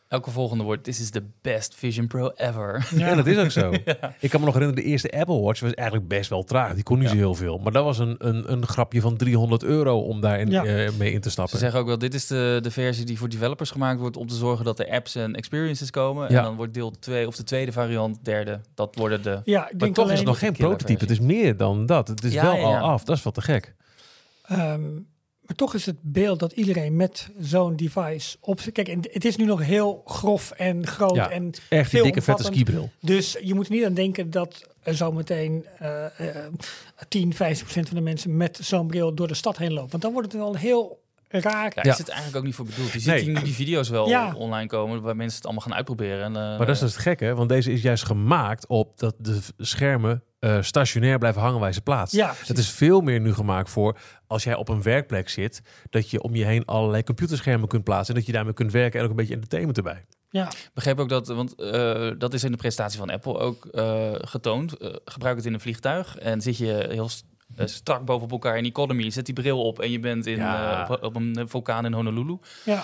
Elke volgende wordt, this is the best Vision Pro ever. Ja. En dat is ook zo. Ik kan me nog herinneren, de eerste Apple Watch was eigenlijk best wel traag. Die kon niet zo heel veel. Maar dat was een, een, een grapje van 300 euro om daarin Ja. eh, mee in te Ze stappen. zeggen ook wel, dit is de, de versie die voor developers gemaakt wordt om te zorgen dat er apps en experiences komen. Ja. En dan wordt deel 2 of de tweede variant, derde, dat worden de... Ja, ik Maar denk toch is het nog geen prototype. Het is meer dan dat. Het is Ja, wel ja, al af. Dat is wel te gek. ehm, maar toch is het beeld dat iedereen met zo'n device op zich... Kijk, en het is nu nog heel grof en groot Ja, en Echt die dikke vette skibril. Dus je moet er niet aan denken dat er zometeen eh eh 10, 15 procent van de mensen met zo'n bril door de stad heen lopen. Want dan wordt het wel een heel Ja. is het eigenlijk ook niet voor bedoeld. Je ziet Nee. die, die video's wel Ja. online komen waar mensen het allemaal gaan uitproberen. En, eh, Maar dat is dus het gekke, want deze is juist gemaakt op dat de schermen eh, stationair blijven hangen waar ze plaatst. Ja, precies. het is veel meer nu gemaakt voor als jij op een werkplek zit, dat je om je heen allerlei computerschermen kunt plaatsen en dat je daarmee kunt werken en ook een beetje entertainment erbij. Ja, begreep ook dat, want eh, dat is in de presentatie van Apple ook eh, getoond. Gebruik het in een vliegtuig en zit je heel st- strak bovenop elkaar in economy, zet die bril op en je bent in, Ja. op, op een vulkaan in Honolulu. ja.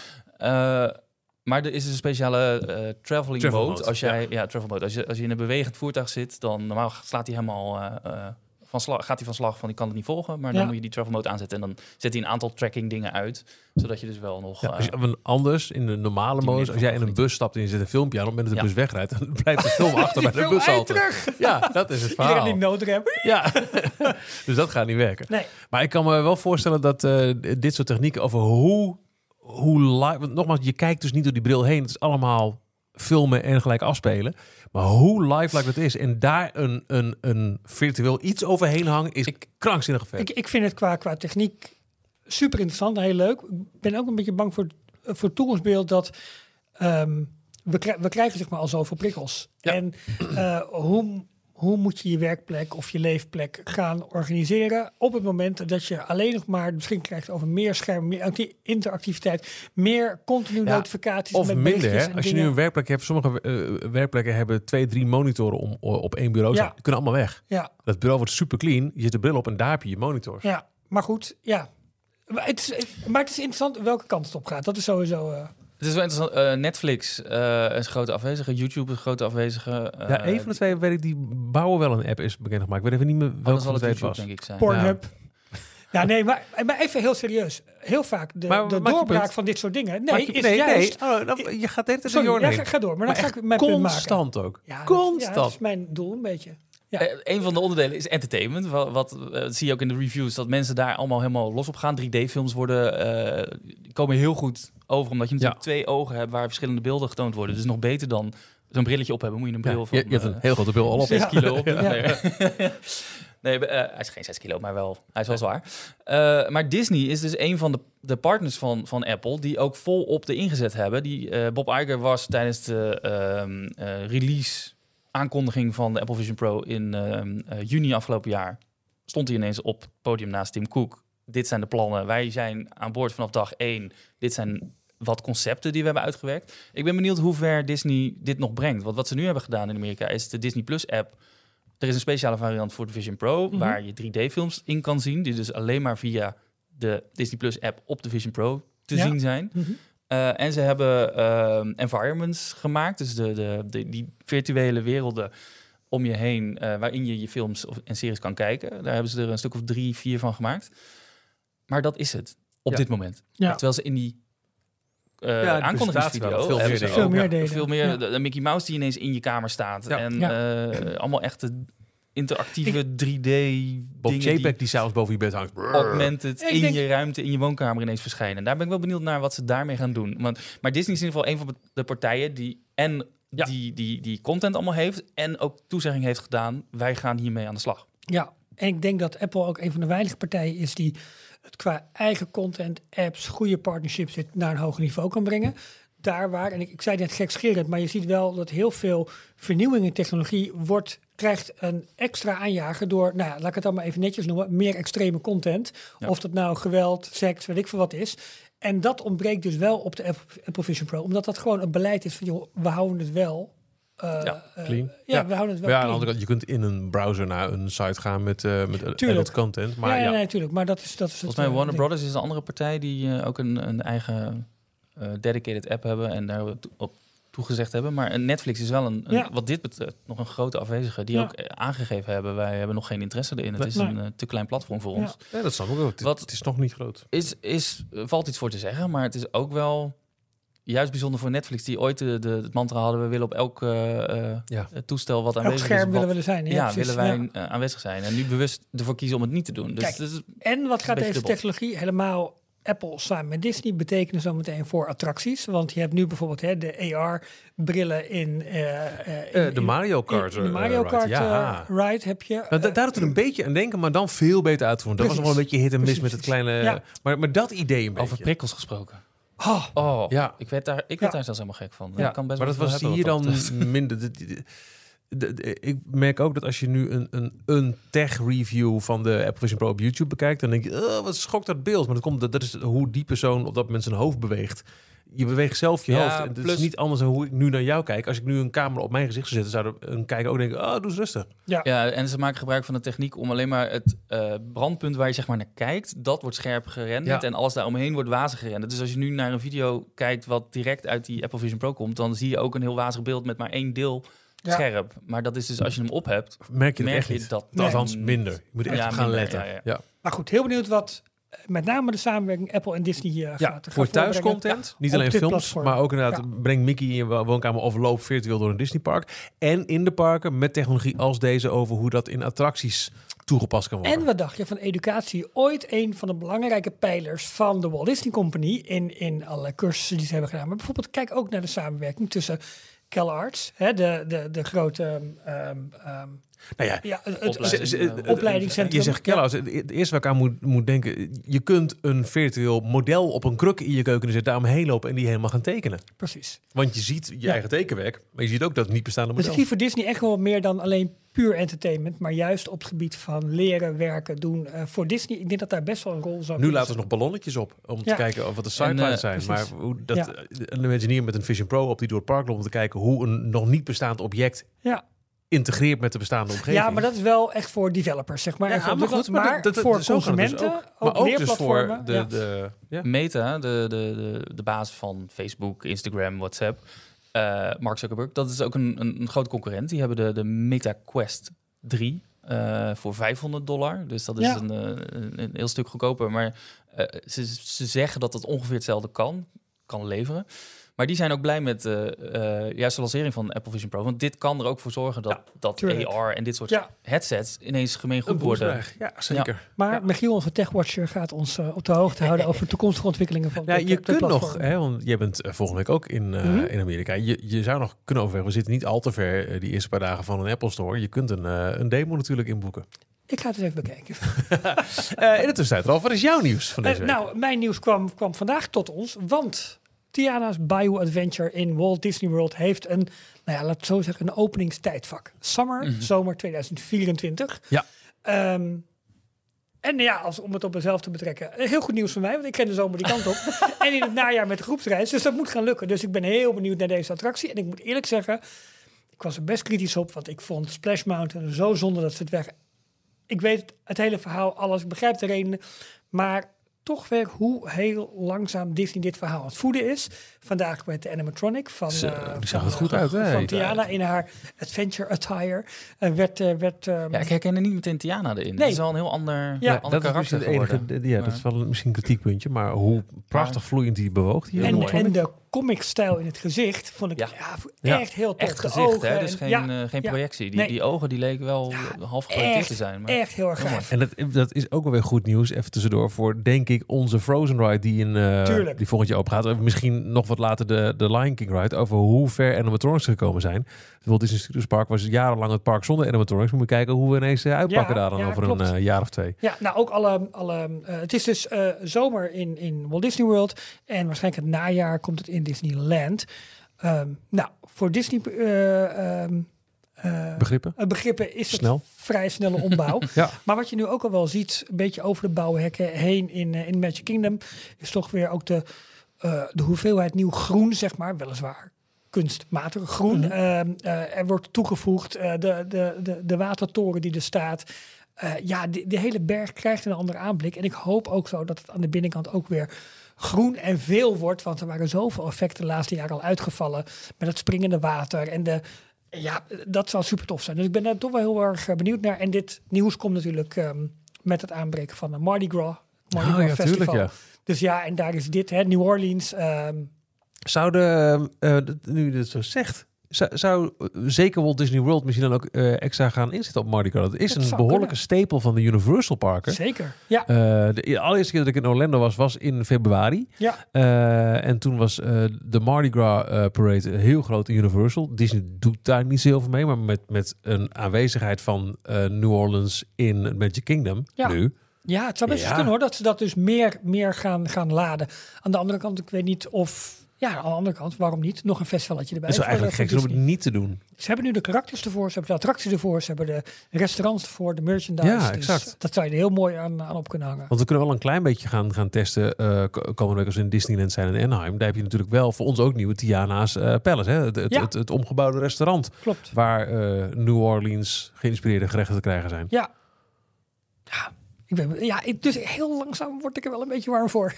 Maar er is dus een speciale eh, traveling Travel mode. mode, Als jij, ja. travel mode. Als je, als je in een bewegend voertuig zit, dan normaal slaat hij helemaal eh, eh, van slag, gaat hij van slag van ik kan het niet volgen. Maar Ja. dan moet je die travel mode aanzetten en dan zet hij een aantal tracking dingen uit, zodat je dus wel nog. Ja, als je, anders, in de normale modus, als jij in een bus stapt en je zet een filmpje aan, op het moment dat de Ja. bus wegrijdt, dan blijft de film achter bij de bus altijd. terug. Ja, dat is het Iedereen verhaal. die noodrem. Ja, dus dat gaat niet werken. Nee. Maar ik kan me wel voorstellen dat eh, dit soort technieken over hoe, hoe live... Want nogmaals, je kijkt dus niet door die bril heen. Het is allemaal filmen en gelijk afspelen. Maar hoe lifelike dat is en daar een, een, een virtueel iets overheen hangen... is Ik- krankzinnig vet. Ik, ik vind het qua, qua techniek super interessant en heel leuk. Ik ben ook een beetje bang voor, voor het toekomstbeeld dat ehm, we, we krijgen zeg maar al zoveel prikkels. Ja. En eh, hoe, hoe moet je je werkplek of je leefplek gaan organiseren op het moment dat je alleen nog maar beschikking krijgt over meer schermen, meer acti- interactiviteit, meer continu Ja, notificaties Of met minder, hè? Als je nu een werkplek hebt... Sommige eh, werkplekken hebben twee, drie monitoren om, op één bureau. Ja. Die kunnen allemaal weg. Ja, Dat bureau wordt super clean. Je zet de bril op en daar heb je je monitors. ja, maar goed, ja. Maar het, is, maar het is interessant welke kant het op gaat. Dat is sowieso... eh, Het is wel interessant. eh, Netflix eh, is een grote afwezige. YouTube is een grote afwezige. eh, Ja, een van de twee weet ik, die bouwen wel een app, is bekend gemaakt. Ik weet even niet meer welke van de het twee YouTube, het was. denk ik, zijn. Pornhub. Ja, nee, maar, maar even heel serieus. Heel vaak de, Maar de doorbraak van dit soort dingen. Nee, je- is nee, juist... nee. Oh, dan- je gaat de hele tijd Sorry, door ja, ga, ga door. Maar Maar dan ga ik mijn punt maken. constant ook. Ja, dat- Constant. Ja, dat is mijn doel een beetje. Ja. Eh, een van de onderdelen is entertainment. Wat, wat eh, zie je ook in de reviews, dat mensen daar allemaal helemaal los op gaan. 3D-films worden, die komen heel goed over, omdat je natuurlijk twee ogen hebt waar verschillende beelden getoond worden. Dus nog beter dan zo'n brilletje op hebben, moet je een Ja, bril van je, je hebt een heel grote bril al op. 6 Ja. kilo op. Ja. Nee, nee hij is geen 6 kilo, maar wel, hij is wel zwaar. Maar Disney is dus een van de, de partners van, van Apple die ook volop de ingezet hebben. Die, Bob Iger was tijdens de ehm, eh, release aankondiging van de Apple Vision Pro in ehm, eh, juni afgelopen jaar stond hij ineens op het podium naast Tim Cook. Dit zijn de plannen. Wij zijn aan boord vanaf dag één. Dit zijn wat concepten die we hebben uitgewerkt. Ik ben benieuwd hoe ver Disney dit nog brengt. Want wat ze nu hebben gedaan in Amerika is de Disney Plus app. Er is een speciale variant voor de Vision Pro Mhm. waar je 3D-films in kan zien, die dus alleen maar via de Disney Plus app op de Vision Pro te Ja. zien zijn. Mhm. Uh, en ze hebben uh, environments gemaakt, dus de, de, de, die virtuele werelden om je heen, uh, waarin je je films of, en series kan kijken. Daar hebben ze er een stuk of drie, vier van gemaakt. Maar dat is het op Ja. dit moment. Ja. Terwijl ze in die uh, Ja, aankondigingsvideo veel meer. Veel meer deden. veel meer Ja. de, de Mickey Mouse die ineens in je kamer staat Ja. en Ja. uh, allemaal echte interactieve 3D Bob dingen die JPEG die s'avonds boven je bed hangt. augmented Ik in denk- je ruimte, in je woonkamer ineens verschijnen. Daar ben ik wel benieuwd naar wat ze daarmee gaan doen. Want, maar Disney is in ieder geval een van de partijen die en Ja. die, die, die content allemaal heeft en ook toezegging heeft gedaan. Wij gaan hiermee aan de slag. Ja, en ik denk dat Apple ook een van de weinige partijen is die het qua eigen content, apps, goede partnerships naar een hoger niveau kan brengen. Daar waar, en ik, ik zei net gekscherend, maar je ziet wel dat heel veel vernieuwing in technologie wordt, krijgt een extra aanjager door, nou ja, laat ik het dan maar even netjes noemen, meer extreme content. Ja. Of dat nou geweld, seks, weet ik veel wat is. En dat ontbreekt dus wel op de Apple, Apple Vision Pro, omdat dat gewoon een beleid is van, joh, we houden het wel. eh, Ja, eh, clean. ja, Ja. we houden het Maar wel ja, aan de clean. andere kant, je kunt in een browser naar een site gaan met, eh met Tuurlijk. adult content. Maar ja, ja, ja, nee, natuurlijk. Maar dat is, dat is het, Volgens mij Warner ding. Brothers is een andere partij die eh, ook een, een eigen eh, dedicated app hebben en daar op toegezegd hebben. Maar Netflix is wel een, een- Ja. wat dit betreft, nog een grote afwezige die Ja. ook eh, aangegeven hebben. Wij hebben nog geen interesse erin. Het Nee. is Nee. een eh, te klein platform voor Ja. ons. Ja, dat snap ik ook. Het, Wat- het is nog niet groot. is, is, valt iets voor te zeggen, maar het is ook wel juist bijzonder voor Netflix, die ooit de, de, het mantra hadden, we willen op elk eh, eh, Ja. toestel wat Elk aanwezig scherm is, willen wat- we er zijn. Ja, ja, precies. willen wij Ja. aanwezig zijn. En nu bewust ervoor kiezen om het niet te doen. Dus Kijk, het is- En wat gaat deze dubbel. technologie helemaal Apple samen met Disney betekenen zometeen voor attracties? Want je hebt nu bijvoorbeeld hè, de AR-brillen in, eh, eh, in- Eh, de in- Mario in- Kart. in de Mario ride. Kart ja. ride heb je. Nou, da- daar doet het een beetje aan denken, maar dan veel beter uitgevoerd. Dat was nog wel een beetje hit en mis Precies. met het kleine... Ja. Maar, maar dat idee een beetje. over prikkels gesproken. oh, Oh, Ja. ik werd daar, ik werd Ja. daar zelfs helemaal gek van. Ja, Ik kan best maar dat was hier dan minder. de- de- ik merk ook dat als je nu een, een, een tech-review van de Apple Vision Pro op YouTube bekijkt, dan denk je, oh, wat schokt dat beeld. Maar dat, komt, dat, dat is hoe die persoon op dat moment zijn hoofd beweegt. Je beweegt zelf je Ja, hoofd. En Het is niet anders dan hoe ik nu naar jou kijk. Als ik nu een camera op mijn gezicht zou zetten, zou een kijker ook denken, oh, doe eens rustig. Ja, en ze maken gebruik van de techniek om alleen maar het eh, brandpunt waar je zeg maar naar kijkt, dat wordt scherp gerenderd Ja. en alles daaromheen wordt wazig gerenderd. Dus als je nu naar een video kijkt wat direct uit die Apple Vision Pro komt, dan zie je ook een heel wazig beeld met maar één deel Ja. scherp. Maar dat is dus als je hem op hebt, Merk je het merk echt je niet. dat Nee. Althans, minder. Je moet echt Ja, op gaan minder, letten. ja, ja. Ja. maar goed, heel benieuwd wat eh, met name de samenwerking Apple en Disney hier gaat, Ja, gaat voor thuiscontent. niet alleen films, platform. maar ook inderdaad breng Mickey in je wo- woonkamer of loop virtueel door een Disneypark. En in de parken met technologie als deze over hoe dat in attracties toegepast kan worden. En wat dacht je van educatie? Ooit een van de belangrijke pijlers van de Walt Disney Company in, in alle cursussen die ze hebben gedaan. Maar bijvoorbeeld kijk ook naar de samenwerking tussen CalArts, hè, de, de, de grote ehm, ehm, nou ja, ja, het, Opleiding, eh, opleidingscentrum. Je zegt Kellogg's. Het het eerste waar ik aan moet, moet denken. Je kunt een virtueel model op een kruk in je keuken zetten, daaromheen lopen en die helemaal gaan tekenen. Precies. Want je ziet je Ja. eigen tekenwerk, maar je ziet ook dat het niet bestaande Dus ik model. zie voor Disney echt wel meer dan alleen puur entertainment, maar juist op het gebied van leren, werken, doen. Eh, voor Disney, ik denk dat daar best wel een rol zou Nu laten ze nog ballonnetjes op om te Ja. kijken of wat de sidelines eh, zijn. precies. Maar hoe dat, Ja. een Imagineer met een Vision Pro op die door het park loopt om te kijken hoe een nog niet bestaand object Ja. Integreert met de bestaande omgeving. Ja, maar dat is wel echt voor developers, zeg maar. Ja, maar goed, maar dat- dat- voor zo dus consumenten, ook. ook, Maar ook dus voor de, ja. de ja. Meta, de, de, de, de baas van Facebook, Instagram, WhatsApp, eh, Mark Zuckerberg, dat is ook een, een, een grote concurrent. Die hebben de, de Meta Quest 3 eh, voor 500 dollar. Dus dat is Ja. een, eh, een, een heel stuk goedkoper. Maar eh, ze, ze zeggen dat het ongeveer hetzelfde kan, kan leveren. Maar die zijn ook blij met eh, eh, juist de lancering van Apple Vision Pro. Want dit kan er ook voor zorgen dat, dat. AR en dit soort Ja. headsets ineens gemeen Een goed worden. Ja, zeker. Maar Ja. Michiel, onze techwatcher, gaat ons eh, op de hoogte houden over toekomstige ontwikkelingen van Ja, je kunt nog, hè, want jij bent volgende week ook in, eh, Mhm. in Amerika. Je, je zou nog kunnen overwegen, we zitten niet al te ver die eerste paar dagen van een Apple Store. Je kunt een, een demo natuurlijk inboeken. Ik ga het eens even bekijken. Eh, in de tussentijd, Ralf, wat is jouw nieuws van deze week? nou, mijn nieuws kwam, kwam vandaag tot ons, want Tiana's Bayou Adventure in Walt Disney World heeft een, nou ja, laat het zo zeggen, een openingstijdvak. Summer, zomer 2024. Ja. Ehm, en ja, als, om het op mezelf te betrekken, eh, heel goed nieuws voor mij, want ik ken de zomer die kant op. en in het najaar met de groepsreis, dus dat moet gaan lukken. Dus ik ben heel benieuwd naar deze attractie. En ik moet eerlijk zeggen, ik was er best kritisch op, want ik vond Splash Mountain zo zonde dat ze het weg... Ik weet het, het hele verhaal, alles, ik begrijp de redenen, maar toch weer hoe heel langzaam Disney dit verhaal aan het voeden is. Vandaag met de animatronic van, Zo, eh, die zag van, er goed eh, uit, hè? van Tiana in haar adventure attire. Eh, werd, eh, werd, ehm, Ja, ik herken er niet meteen Tiana erin. Nee. Het is wel een heel ander, Ja, ander dat is karakter het enige, geworden. ja, dat is wel misschien een kritiekpuntje, maar hoe prachtig vloeiend die bewoog. Die en, de comic-stijl in het gezicht vond ik ja. Ja. echt heel tof. Echt De gezicht, ogen hè? Dus en- geen, ja, eh, geen projectie. Die, Nee. die ogen die leken wel half geprojecteerd te zijn. Maar echt heel erg gaaf. En dat, dat is ook wel weer goed nieuws, even tussendoor, voor denk ik onze Frozen ride die, in, eh, die volgend jaar open gaat. Misschien nog wat later de, de Lion King ride, over hoe ver animatronics gekomen zijn. Walt Disney Studios Park was jarenlang het park zonder animatronics. Moet je kijken hoe we ineens eh, uitpakken Ja, daar dan ja, over klopt. een eh, jaar of twee. Ja, nou ook alle. alle eh, het is dus zomer in, in Walt Disney World. En waarschijnlijk het najaar komt het in Disneyland. Ehm, nou, voor Disney ehm, eh, Begrippen? begrippen is het Snel. vrij snelle ombouw. Ja. Maar wat je nu ook al wel ziet, een beetje over de bouwhekken heen in, in Magic Kingdom, is toch weer ook de, eh, de hoeveelheid nieuw groen, zeg maar, weliswaar kunstmatig groen. Ehm, eh, er wordt toegevoegd eh, de, de, de, de watertoren die er staat. Ja, de, de hele berg krijgt een andere aanblik. En ik hoop ook zo dat het aan de binnenkant ook weer groen en veel wordt. Want er waren zoveel effecten de laatste jaren al uitgevallen. Met het springende water en de... Ja, dat zou super tof zijn. Dus ik ben daar toch wel heel erg benieuwd naar. En dit nieuws komt natuurlijk ehm, met het aanbreken van de Mardi Gras. Mardi Oh Gras ja, Festival. tuurlijk, ja. Dus ja, en daar is dit, hè, New Orleans. ehm, Zouden, eh, dat- nu je dit zo zegt, zou, zou eh, zeker Walt Disney World misschien dan ook eh, extra gaan inzetten op Mardi Gras? Het is Dat een behoorlijke kunnen. stapel van de Universal Parken. zeker. Ja, Eh, de allereerste keer dat ik in Orlando was, was in februari. ja. Eh, en toen was eh, de Mardi Gras eh, Parade heel groot in Universal. Disney doet daar niet zo heel veel mee, maar met, met een aanwezigheid van eh, New Orleans in Magic Kingdom Ja. nu. Ja, het zou best Ja. kunnen hoor. Dat ze dat dus meer, meer gaan, gaan laden. Aan de andere kant, ik weet niet of... Ja, aan de andere kant, waarom niet? Nog een festivaletje erbij. Het is eigenlijk gek zijn om het niet te doen. Ze hebben nu de karakters ervoor, ze hebben de attracties ervoor, ze hebben de restaurants ervoor, de merchandise. Ja, Dus exact. dat zou je er heel mooi aan, aan op kunnen hangen. Want we kunnen wel een klein beetje gaan, gaan testen eh, ko- komende week als we in Disneyland zijn in Anaheim. Daar heb je natuurlijk wel voor ons ook nieuwe Tiana's eh, Palace. Hè? Het, het, Ja. het, het omgebouwde restaurant Klopt. waar eh, New Orleans geïnspireerde gerechten te krijgen zijn. Ja. Ja, ik ben, ja ik, dus heel langzaam word ik er wel een beetje warm voor.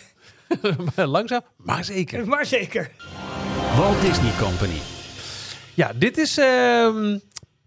Langzaam, maar zeker. Maar zeker. Walt Disney Company. Ja, dit is ehm,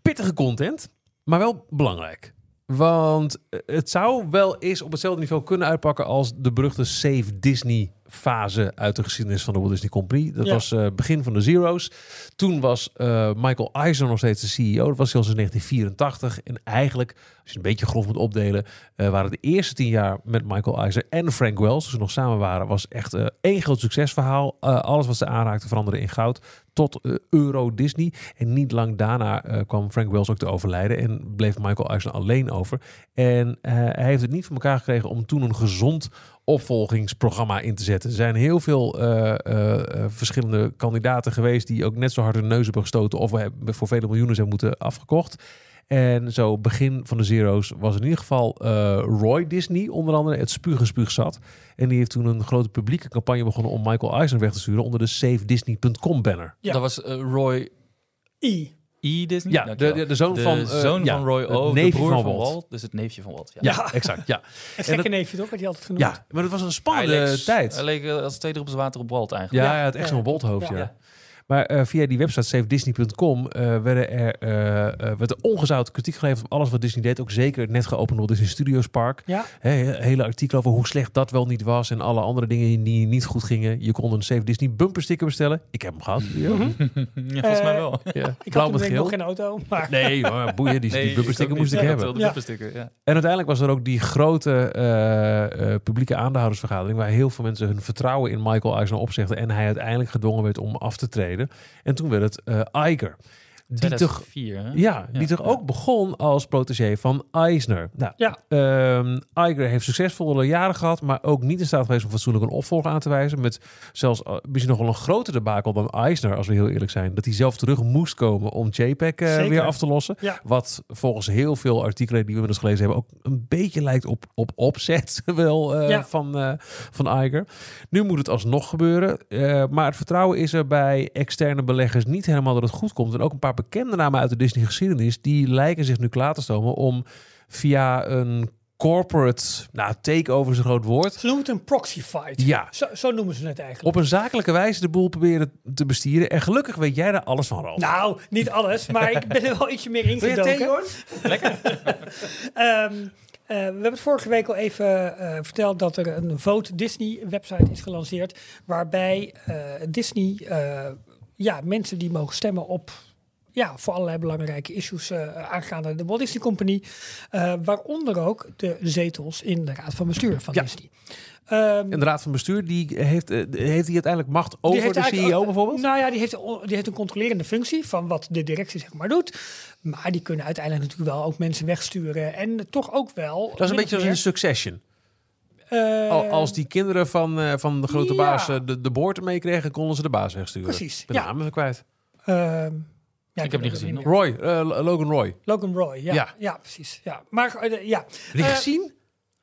pittige content, maar wel belangrijk. Want eh, het zou wel eens op hetzelfde niveau kunnen uitpakken als de beruchte Save Disney fase uit de geschiedenis van de Walt Disney Company. Dat Ja. was eh, begin van de Zero's. Toen was eh, Michael Eisner nog steeds de CEO. Dat was zelfs in 1984. En eigenlijk, als je een beetje grof moet opdelen, eh, waren de eerste tien jaar met Michael Eisner en Frank Wells, dus ze nog samen waren, was echt één groot succesverhaal. Alles wat ze aanraakten veranderde in goud tot Euro Disney. En niet lang daarna kwam Frank Wells ook te overlijden en bleef Michael Eisner alleen over. En hij heeft het niet voor elkaar gekregen om toen een gezond opvolgingsprogramma in te zetten. Er zijn heel veel eh, eh, eh, verschillende kandidaten geweest die ook net zo hard hun neus hebben gestoten of we hebben voor vele miljoenen zijn moeten afgekocht. En zo begin van de Zero's was in ieder geval eh, Roy Disney onder andere het spuug en spuug zat. En die heeft toen een grote publieke campagne begonnen om Michael Eisner weg te sturen onder de SaveDisney.com banner. Ja. Dat was Roy I. E. Disney? Ja, de, de, de zoon De van, eh, zoon ja, van Roy het O, de neefje broer van van Walt. Walt. Dus het neefje van Walt. Ja. Ja, exact. Ja. Het En gekke dat- neefje toch, werd hij altijd genoemd. ja, maar het was een Hij spannende leek- tijd. Hij leek eh, als twee druppels water op Walt Ja, eigenlijk. hij had echt Ja. zo'n bolthoofd, ja. Ja. Maar eh, via die website savedisney.com eh werden er, eh, eh, werd er ongezouten kritiek geleverd op alles wat Disney deed. Ook zeker het net geopend Walt Disney Studios Park. Ja, Hè, hele artikel over hoe slecht dat wel niet was en alle andere dingen die niet goed gingen. Je kon een Save Disney bumper sticker bestellen. Ik heb hem gehad. Ja. Ja, volgens mij wel. Ja. ik Blauw had met nog geen auto, maar Nee, maar boeien, die, die ik bumper sticker moest ik hebben. Ja. En uiteindelijk was er ook die grote eh, eh, publieke aandeelhoudersvergadering... waar heel veel mensen hun vertrouwen in Michael Eisner opzegden... en hij uiteindelijk gedwongen werd om af te treden. En toen werd het eh Iger. Die toch, 2004, hè? ja, die toch ook begon als protégé van Eisner. Nou, Ja. Ehm, Iger heeft succesvolle jaren gehad, maar ook niet in staat geweest om fatsoenlijk een opvolger aan te wijzen. Met zelfs uh, misschien nog wel een grotere debakel dan Eisner, als we heel eerlijk zijn. Dat hij zelf terug moest komen om JPEG uh, weer af te lossen. Ja. Wat volgens heel veel artikelen die we inmiddels gelezen hebben, ook een beetje lijkt op, op opzet wel uh, Ja. van, uh, van Iger. Nu moet het alsnog gebeuren. Uh, maar het vertrouwen is er bij externe beleggers niet helemaal dat het goed komt. En ook een paar bekende namen uit de Disney geschiedenis, die lijken zich nu klaar te stomen om via een corporate, nou, takeover is een groot woord. Ze noemen het een proxy fight. Ja. Zo, zo noemen ze het eigenlijk. Op een zakelijke wijze de boel proberen te bestieren. En gelukkig weet jij daar alles van, Ralf. Nou, niet alles, maar ik ben er wel ietsje meer ingedoken. Lekker. Um, Uh, we hebben het vorige week al even uh, verteld dat er een Vote Disney website is gelanceerd. Waarbij uh, Disney ja, mensen die mogen stemmen op ja, voor allerlei belangrijke issues uh, aangaande de Walt Disney Company. Uh, waaronder ook de zetels in de raad van bestuur van ja. Disney. Um, en de raad van bestuur, die heeft, uh, heeft die uiteindelijk macht over de CEO bijvoorbeeld? Nou ja, die heeft, die heeft een controlerende functie van wat de directie zeg maar doet. Maar die kunnen uiteindelijk natuurlijk wel ook mensen wegsturen. En toch ook wel... Dat is een beetje als in Succession. Uh, als die kinderen van, van de grote ja. baas de, de boord meekregen, konden ze de baas wegsturen. Precies. De ja. naam even kwijt. Uh, ja, ik heb niet gezien. Roy, uh, Logan Roy. Logan Roy, ja. Ja, ja precies. Ja. Maar uh, ja. Heb je gezien?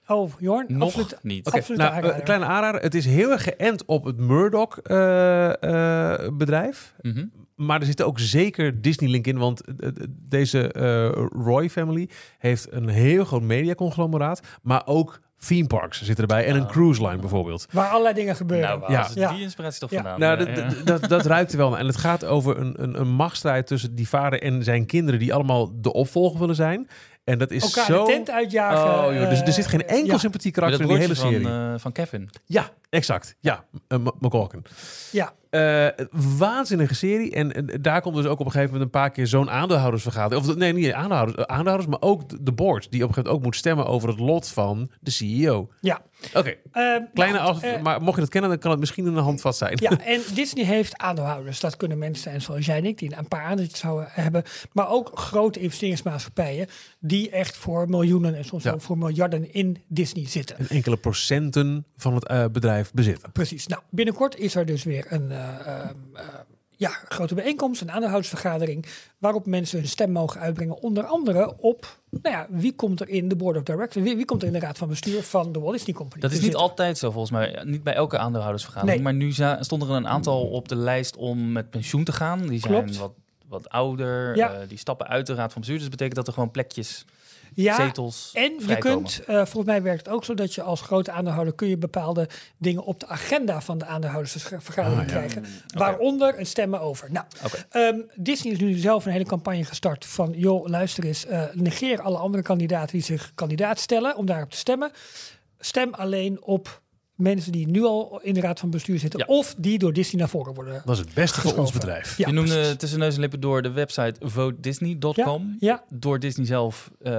Oh, Jorn? Nog absoluut, niet. Okay, absoluut nou, aanrader. uh, kleine aanrader. Het is heel erg geënt op het Murdoch-bedrijf. Mm -hmm. Maar er zit ook zeker Disney-link in. Want deze uh, Roy-family heeft een heel groot mediaconglomeraat. Maar ook theme parks zitten erbij. En een cruise line bijvoorbeeld. Waar allerlei dingen gebeuren. Nou, Ja. ja. die inspiratie toch Ja. vandaan? Nou, Ja, dat- dat- dat ruikt er wel naar. En het gaat over een, een, een machtsstrijd tussen die vader en zijn kinderen... die allemaal de opvolger willen zijn. En dat is Elkaar zo... de tent uitjagen. Oh, joh, dus er zit geen eh, enkel ja. sympathiek karakter in die hele serie. van, uh, van Kevin. Ja, exact. Ja, uh, McCalkin. Ja, Uh, waanzinnige serie. En daar komt dus ook op een gegeven moment een paar keer zo'n aandeelhoudersvergadering. Of nee, niet aandeelhouders, uh, aandeelhouders, maar ook de- board. Die op een gegeven moment ook moet stemmen over het lot van de CEO. ja. Oké, Ehm, kleine nou, af, eh, maar mocht je dat kennen, dan kan het misschien een handvat zijn. Ja, en Disney heeft aandeelhouders. Dat kunnen mensen zijn zoals jij en ik, die een paar aandeeltjes zouden hebben. Maar ook grote investeringsmaatschappijen die echt voor miljoenen en soms Ja. voor miljarden in Disney zitten. En enkele procenten van het bedrijf bezitten. Precies. Nou, binnenkort is er dus weer een ja, grote bijeenkomst, een aandeelhoudersvergadering, waarop mensen hun stem mogen uitbrengen. Onder andere op, nou ja, wie komt er in de board of directors, wie, wie komt er in de raad van bestuur van de Walt Disney Company. Dat is te niet altijd zo volgens mij. Niet bij elke aandeelhoudersvergadering. Nee. Maar nu stonden er een aantal op de lijst om met pensioen te gaan. Die zijn Klopt. wat, wat ouder. Ja. eh, die stappen uit de raad van bestuur. Dus dat betekent dat er gewoon plekjes, Ja, zetels En je vrijkomen. kunt, uh, volgens mij werkt het ook zo dat je als grote aandeelhouder kun je bepaalde dingen op de agenda van de aandeelhoudersvergadering Ah, ja. krijgen. Waaronder een stemmen over. Nou, ehm, Disney is nu zelf een hele campagne gestart van, joh, luister eens, eh, negeer alle andere kandidaten die zich kandidaat stellen om daarop te stemmen. Stem alleen op mensen die nu al in de raad van bestuur zitten Ja. of die door Disney naar voren worden. Dat is het beste voor ons bedrijf. Ja, je noemde precies. tussen neus en lippen door de website votedisney.com. Ja, Door Disney zelf. eh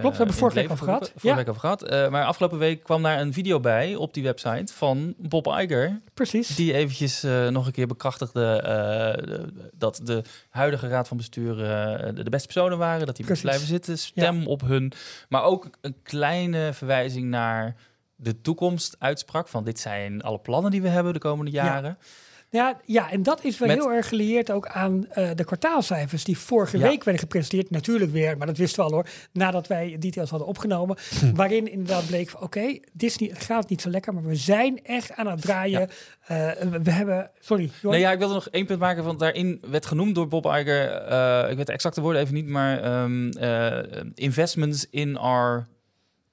Klopt, we hebben vorige week over gehad. Vorige Ja. week over gehad. Eh, maar afgelopen week kwam daar een video bij op die website van Bob Iger. precies. Die eventjes eh, nog een keer bekrachtigde eh, de- dat de huidige raad van bestuur eh, de, de beste personen waren. Dat die Precies. blijven zitten. Stem op hun. Maar ook een kleine verwijzing naar de toekomst uitsprak. Van dit zijn alle plannen die we hebben de komende Ja. jaren. Ja, ja, en dat is wel Met- heel erg gelieerd ook aan eh, de kwartaalcijfers die vorige Ja. week werden gepresenteerd. Natuurlijk weer, maar dat wisten we al hoor, nadat wij details hadden opgenomen. Hm. Waarin inderdaad bleek van oké, Disney gaat niet zo lekker, maar we zijn echt aan het draaien. Eh, we, we hebben, sorry, Jorn. Nee, ja, ik wilde nog één punt maken, want daarin werd genoemd door Bob Iger, eh, ik weet de exacte woorden even niet, maar ehm, eh, investments in our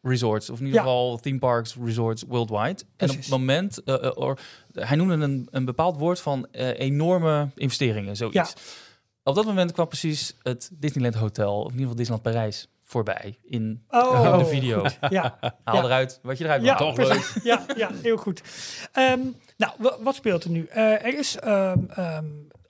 resorts, of in ieder Ja. geval theme parks, resorts worldwide. En op het moment, or- hij noemde een, een bepaald woord van eh, enorme investeringen, zoiets. Ja. Op dat moment kwam precies het Disneyland Hotel, of in ieder geval Disneyland Parijs, voorbij in Oh, de video. Ja, Haal Ja. eruit wat je eruit ja, wil. precies. Ja, ja, heel goed. Ehm, nou, wa- wat speelt er nu? Eh, er is ehm,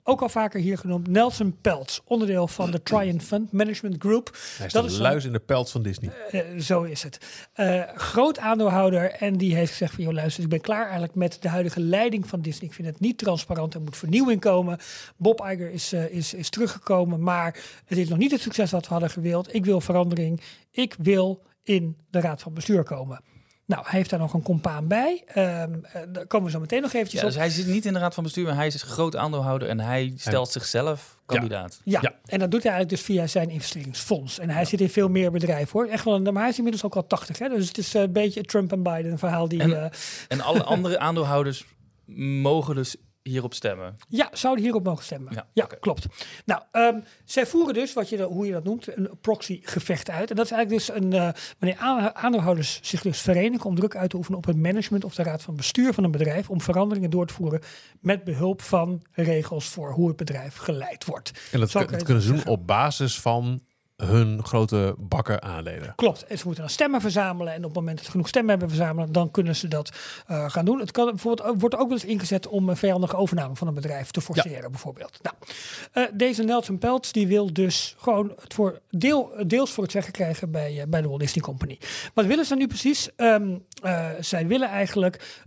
ook al vaker hier genoemd, Nelson Peltz, onderdeel van de Triumph Fund Management Group. Hij is Dat de is luis in de pels van Disney. Eh, zo is het. Eh, groot aandeelhouder en die heeft gezegd van, joh luister, ik ben klaar eigenlijk met de huidige leiding van Disney. Ik vind het niet transparant, er moet vernieuwing komen. Bob Iger is, eh, is, is teruggekomen, maar het is nog niet het succes wat we hadden gewild. Ik wil verandering. Ik wil in de raad van bestuur komen. Nou, hij heeft daar nog een compaan bij. Ehm, eh, daar komen we zo meteen nog eventjes Ja, op. dus hij zit niet in de raad van bestuur, maar hij is groot aandeelhouder en hij stelt zichzelf kandidaat. Ja, Ja. en dat doet hij eigenlijk dus via zijn investeringsfonds. En hij zit in veel meer bedrijven hoor. Echt wel, een, maar hij is inmiddels ook al 80. Hè? Dus het is eh, een beetje Trump en Biden verhaal. Die, En- eh, En alle andere aandeelhouders mogen dus hierop stemmen. ja, zouden hierop mogen stemmen. Ja, klopt. Nou, ehm, zij voeren dus, wat je, hoe je dat noemt, een proxy-gevecht uit. En dat is eigenlijk dus een, eh, wanneer aan- aandeelhouders zich dus verenigen om druk uit te oefenen op het management of de raad van bestuur van een bedrijf. Om veranderingen door te voeren met behulp van regels voor hoe het bedrijf geleid wordt. En dat, kun- kunnen ze doen op basis van hun grote bakken aandelen. Klopt. En ze moeten dan stemmen verzamelen. En op het moment dat ze genoeg stemmen hebben verzamelen, dan kunnen ze dat eh, gaan doen. Het kan, bijvoorbeeld, wordt ook wel eens ingezet om een vijandige overname van een bedrijf te forceren, bijvoorbeeld. Nou, eh, deze Nelson Peltz die wil dus gewoon het voor deel, deels voor het zeggen krijgen bij, eh, bij de Walt Disney Company. Wat willen ze nu precies? Ehm, eh, zij willen eigenlijk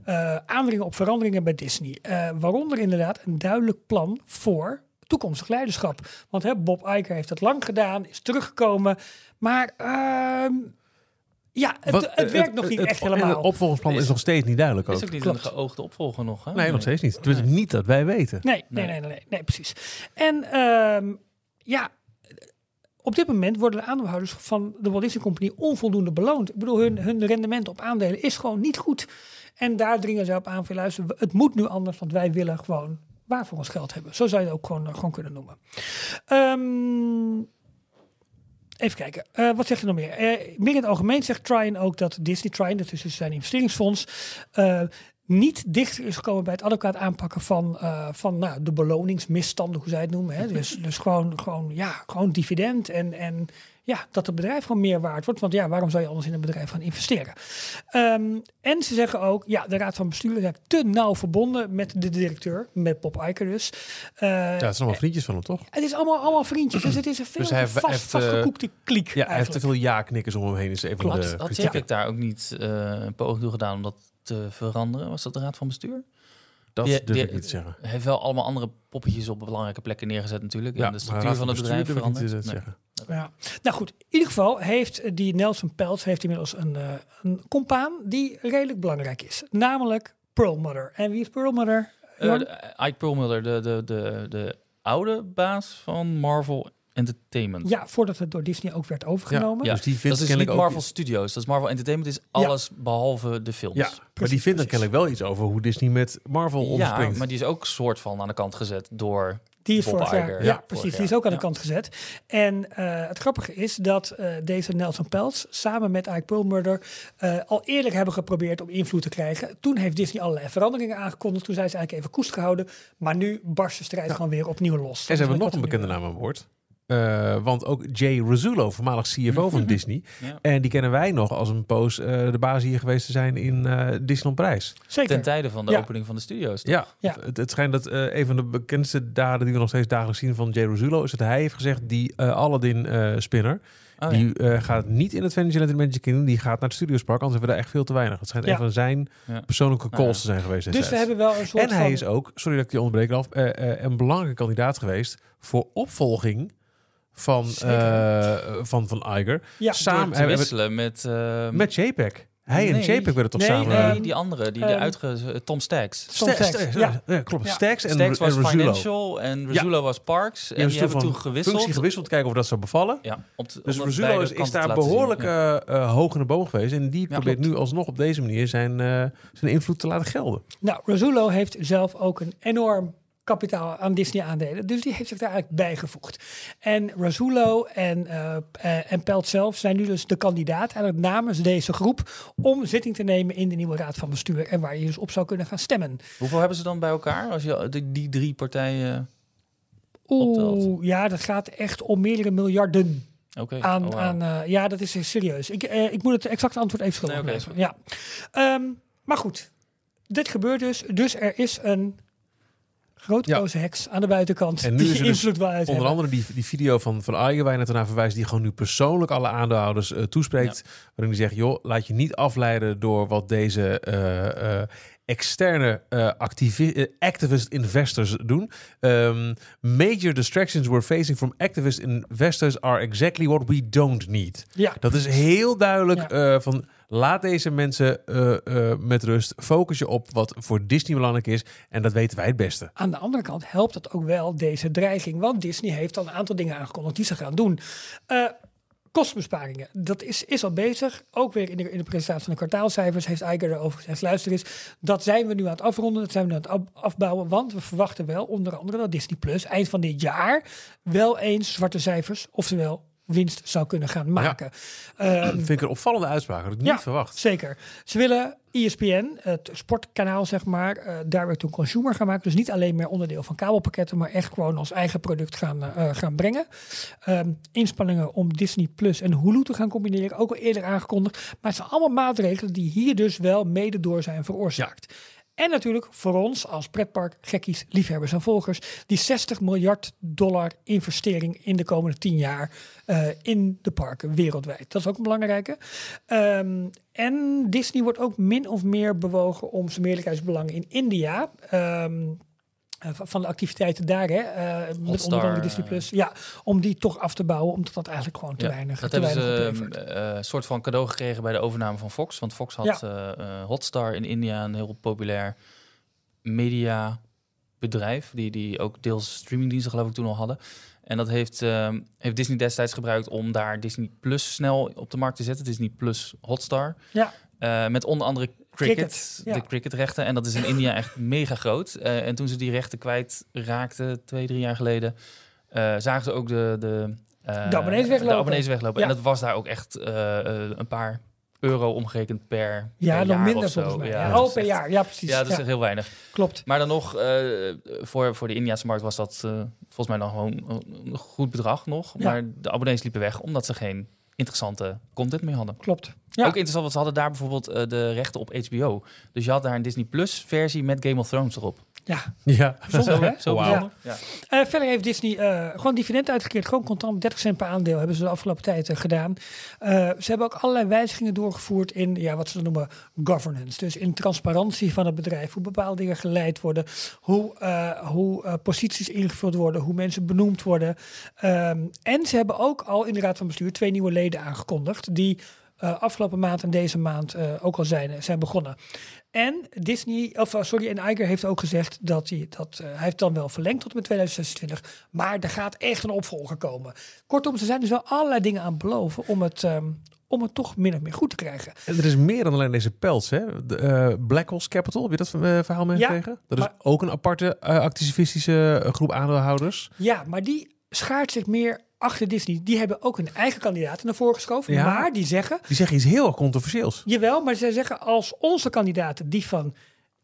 aandringen op veranderingen bij Disney. Waaronder inderdaad een duidelijk plan voor toekomstig leiderschap. Want hè, Bob Iger heeft het lang gedaan, is teruggekomen. Maar ehm, ja, het, Wat, het werkt nog niet het- echt helemaal. Het opvolgingsplan is, Is- nog steeds niet duidelijk ook. Is ook niet Klopt. een geoogde opvolger nog, hè? Nee, nog steeds niet. Tenminste, niet dat wij weten. Nee, nee, nee, nee, nee, nee, precies. En ehm, ja, op dit moment worden de aandeelhouders van de Walt Disney Company onvoldoende beloond. Ik bedoel, hun, hun rendement op aandelen is gewoon niet goed. En daar dringen ze op aan van luisteren, het moet nu anders, want wij willen gewoon waar voor ons geld hebben. Zo zou je het ook gewoon, eh, gewoon kunnen noemen. Ehm, even kijken, Eh, wat zegt er nog meer? Meer in het algemeen zegt Tryon ook dat Disney, Tryon, dat is dus zijn investeringsfonds, niet dichter is gekomen bij het adequaat aanpakken van, van nou, de beloningsmisstanden, hoe zij het noemen. Hè. Dus, dus gewoon, gewoon, ja, gewoon dividend en, en ja, dat het bedrijf gewoon meer waard wordt. Want ja, waarom zou je anders in een bedrijf gaan investeren? Ehm, en ze zeggen ook, ja, de raad van bestuur is eigenlijk te nauw verbonden met de directeur, met Bob Iger dus. Eh, Ja, het zijn allemaal vriendjes van hem, toch? het is allemaal, allemaal vriendjes, dus het is een veel Dus hij heeft- vast, heeft, eh, vastgekoekte kliek Ja, hij heeft te veel ja-knikkers om hem heen. Is even Klopt. de Had. Jack daar ook niet eh, een poging toe gedaan om dat te veranderen? Was dat de raad van bestuur? Dat Die- durf die- ik niet te zeggen. Hij heeft wel allemaal andere poppetjes op belangrijke plekken neergezet natuurlijk. Ja, en de structuur van het bedrijf veranderd. Nee. zeggen. Ja. Nou goed, in ieder geval heeft die Nelson Peltz heeft inmiddels een, eh, een compaan die redelijk belangrijk is. Namelijk Perlmutter. En wie is Perlmutter? Eh, Johan? de- Ike Perlmutter, de, de, de, de oude baas van Marvel Entertainment. ja, voordat het door Disney ook werd overgenomen. Ja, Dus die vindt dat is dus niet ook- Marvel Studios. Dat is Marvel Entertainment, is alles behalve de films. Ja, maar die vindt dan kennelijk wel iets over hoe Disney met Marvel Ja, omspringt. maar die is ook soort van aan de kant gezet door Die is Bob vorig jaar, ja, Ja, precies. Die is ook aan de Ja. kant gezet. En eh, het grappige is dat eh, deze Nelson Peltz samen met Ike Perlmutter eh, al eerder hebben geprobeerd om invloed te krijgen. Toen heeft Disney allerlei veranderingen aangekondigd. Toen zijn ze eigenlijk even koest gehouden. Maar nu barst de strijd gewoon weer opnieuw los. En ze hebben nog een bekende naam aan boord. Eh, want ook Jay Razullo, voormalig CFO van Disney. Ja. En die kennen wij nog als een poos eh, de baas hier geweest te zijn in eh Disneyland Prijs. Zeker. ten tijde van de Ja. opening van de studio's. toch? Ja, Ja. Het, het schijnt dat eh, een van de bekendste daden die we nog steeds dagelijks zien van Jay Razullo is dat hij heeft gezegd die eh, Aladdin eh, spinner, Oh, ja. die eh, gaat niet in het Fantasyland in Magic Kingdom, die gaat naar het Studiospark, anders hebben we daar echt veel te weinig. Het schijnt Ja. een van zijn Ja. persoonlijke Ah, calls ja. te zijn geweest. Dus we hebben wel een soort En hij van... is ook, sorry dat ik je onderbreek, eh, een belangrijke kandidaat geweest voor opvolging van, eh, van, van Iger. ja, samen Door te hebben we- wisselen met... eh, met JPEG. Hij en. JPEG werden toch Nee, samen... eh, nee, die andere, die de ehm, uitge... Tom Stacks. Tom Stacks, Sta- ja. ja, klopt. Ja. Stacks en, Stacks was en. Financial en Razullo was Parks. En Die hebben toen gewisseld. Functie gewisseld, kijken of dat zou bevallen. Ja, op de, Dus beide is, is daar behoorlijk Ja. eh, eh, hoog in de boom geweest. En die probeert nu alsnog op deze manier zijn, eh, zijn invloed te laten gelden. Nou, Razullo heeft zelf ook een enorm kapitaal aan Disney aandelen. Dus die heeft zich daar eigenlijk bijgevoegd. En Razullo en, eh, en Pelt zelf zijn nu dus de kandidaat eigenlijk namens deze groep om zitting te nemen in de nieuwe raad van bestuur en waar je dus op zou kunnen gaan stemmen. Hoeveel hebben ze dan bij elkaar? Als je die, die drie partijen... Optelt. Oeh, ja, dat gaat echt om meerdere miljarden Oké. aan. oh, aan eh, ja, dat is serieus. Ik, ik moet het exacte antwoord even schuldig Nee. Ja. Ehm, maar goed, dit gebeurt dus. Dus er is een grote Ja. heks aan de buitenkant. En nu die is er dus invloed. Onder andere die, die video van, van Aigen waar je net naar verwijst, die gewoon nu persoonlijk alle aandeelhouders eh, toespreekt. Waarin hij zegt, joh, laat je niet afleiden door wat deze eh, eh, externe activi- eh, activist investors doen. Ehm, major distractions we're facing from activist investors are exactly what we don't need. Ja, Dat is heel duidelijk eh, van laat deze mensen met rust. Focus je op wat voor Disney belangrijk is. En dat weten wij het beste. Aan de andere kant helpt het ook wel deze dreiging. Want Disney heeft al een aantal dingen aangekondigd die ze gaan doen. Kostenbesparingen, dat is, is al bezig. Ook weer in de, in de presentatie van de kwartaalcijfers heeft Iger erover gezegd. Luister eens, dat zijn we nu aan het afronden. Dat zijn we nu aan het af- afbouwen. Want we verwachten wel onder andere dat Disney Plus eind van dit jaar wel eens zwarte cijfers, oftewel winst zou kunnen gaan maken. Ehm, Dat vind ik een opvallende uitspraak. Had ik niet Ja. verwacht. Zeker. Ze willen ESPN, het sportkanaal zeg maar, eh daar weer toe consumer gaan maken. Dus niet alleen meer onderdeel van kabelpakketten, maar echt gewoon als eigen product gaan, eh, gaan brengen. Ehm, inspanningen om Disney Plus en Hulu te gaan combineren, ook al eerder aangekondigd. Maar het zijn allemaal maatregelen die hier dus wel mede door zijn veroorzaakt. En natuurlijk voor ons als pretpark, gekkies, liefhebbers en volgers, die 60 miljard dollar investering in de komende 10 jaar eh, in de parken wereldwijd. Dat is ook een belangrijke. Ehm, en Disney wordt ook min of meer bewogen om zijn meerderheidsbelangen in India. ehm, eh, van- van de activiteiten daar, hè, eh, met onder andere Disney Plus. Ja, om die toch af te bouwen, omdat dat eigenlijk gewoon te Ja, weinig Dat te hebben ze weinig een soort van cadeau gekregen bij de overname van Fox. Want Fox had eh, eh, Hotstar in India, een heel populair mediabedrijf. Die, die ook deels streamingdiensten geloof ik toen al hadden. En dat heeft, eh, heeft Disney destijds gebruikt om daar Disney Plus snel op de markt te zetten. Disney Plus Hotstar. Ja. Eh, met onder andere cricket, Cricket, ja. de cricketrechten. En dat is in India echt mega groot. Eh, en toen ze die rechten kwijt raakten, twee, drie jaar geleden, eh, zagen ze ook de, de, eh, De abonnees weglopen. de abonnees weglopen. Ja. En dat was daar ook echt een paar euro omgerekend per, Ja, per jaar minder of zo. volgens mij. Ja, oh, per echt- jaar. Ja, precies. Ja, dat is echt heel weinig. klopt. Maar dan nog, voor, voor de Indiase markt was dat volgens mij nog gewoon een goed bedrag nog. Maar de abonnees liepen weg omdat ze geen interessante content meer hadden. Klopt. Ja. Ook interessant, want ze hadden daar bijvoorbeeld eh, de rechten op HBO. Dus je had daar een Disney Plus versie met Game of Thrones erop. Ja, Ja. Hè? Zo bijzonder. Ja. Eh, verder heeft Disney eh, gewoon dividend uitgekeerd. Gewoon contant 30 cent per aandeel hebben ze de afgelopen tijd eh, gedaan. Eh, ze hebben ook allerlei wijzigingen doorgevoerd in ja, wat ze noemen governance. Dus in transparantie van het bedrijf. Hoe bepaalde dingen geleid worden. Hoe, eh, hoe posities ingevuld worden. Hoe mensen benoemd worden. Ehm, en ze hebben ook al in de Raad van Bestuur twee nieuwe leden aangekondigd. Die eh, afgelopen maand en deze maand eh, ook al zijn, zijn begonnen. En Disney, of eh, sorry, en Iger heeft ook gezegd dat hij dat eh, hij heeft dan wel verlengd tot en met 2026, maar er gaat echt een opvolger komen. Kortom, ze zijn dus wel allerlei dingen aan het beloven om het, ehm, om het toch min of meer goed te krijgen. En er is meer dan alleen deze pels. Hè? De, eh, Black Horse Capital, heb je dat eh, verhaal meegekregen? dat is maar- ook een aparte activistische groep aandeelhouders. Ja, maar die schaart zich meer achter Disney. Die hebben ook hun eigen kandidaten naar voren geschoven, Ja. maar die zeggen, Die zeggen iets heel erg controversieels. jawel, maar zij zeggen als onze kandidaten die van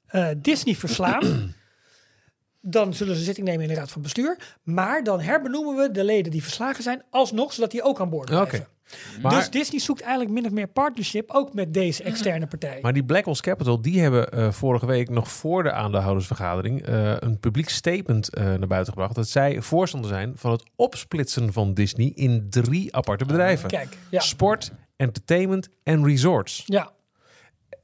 eh, Disney verslaan, dan zullen ze zitting nemen in de raad van bestuur. Maar dan herbenoemen we de leden die verslagen zijn alsnog, zodat die ook aan boord blijven. Maar, Dus Disney zoekt eigenlijk min of meer partnership ook met deze externe partij. maar die Black Capital, die hebben eh, vorige week nog voor de aandeelhoudersvergadering eh, een publiek statement eh, naar buiten gebracht. Dat zij voorstander zijn van het opsplitsen van Disney in drie aparte bedrijven. Kijk, ja. Sport, entertainment en resorts. Ja,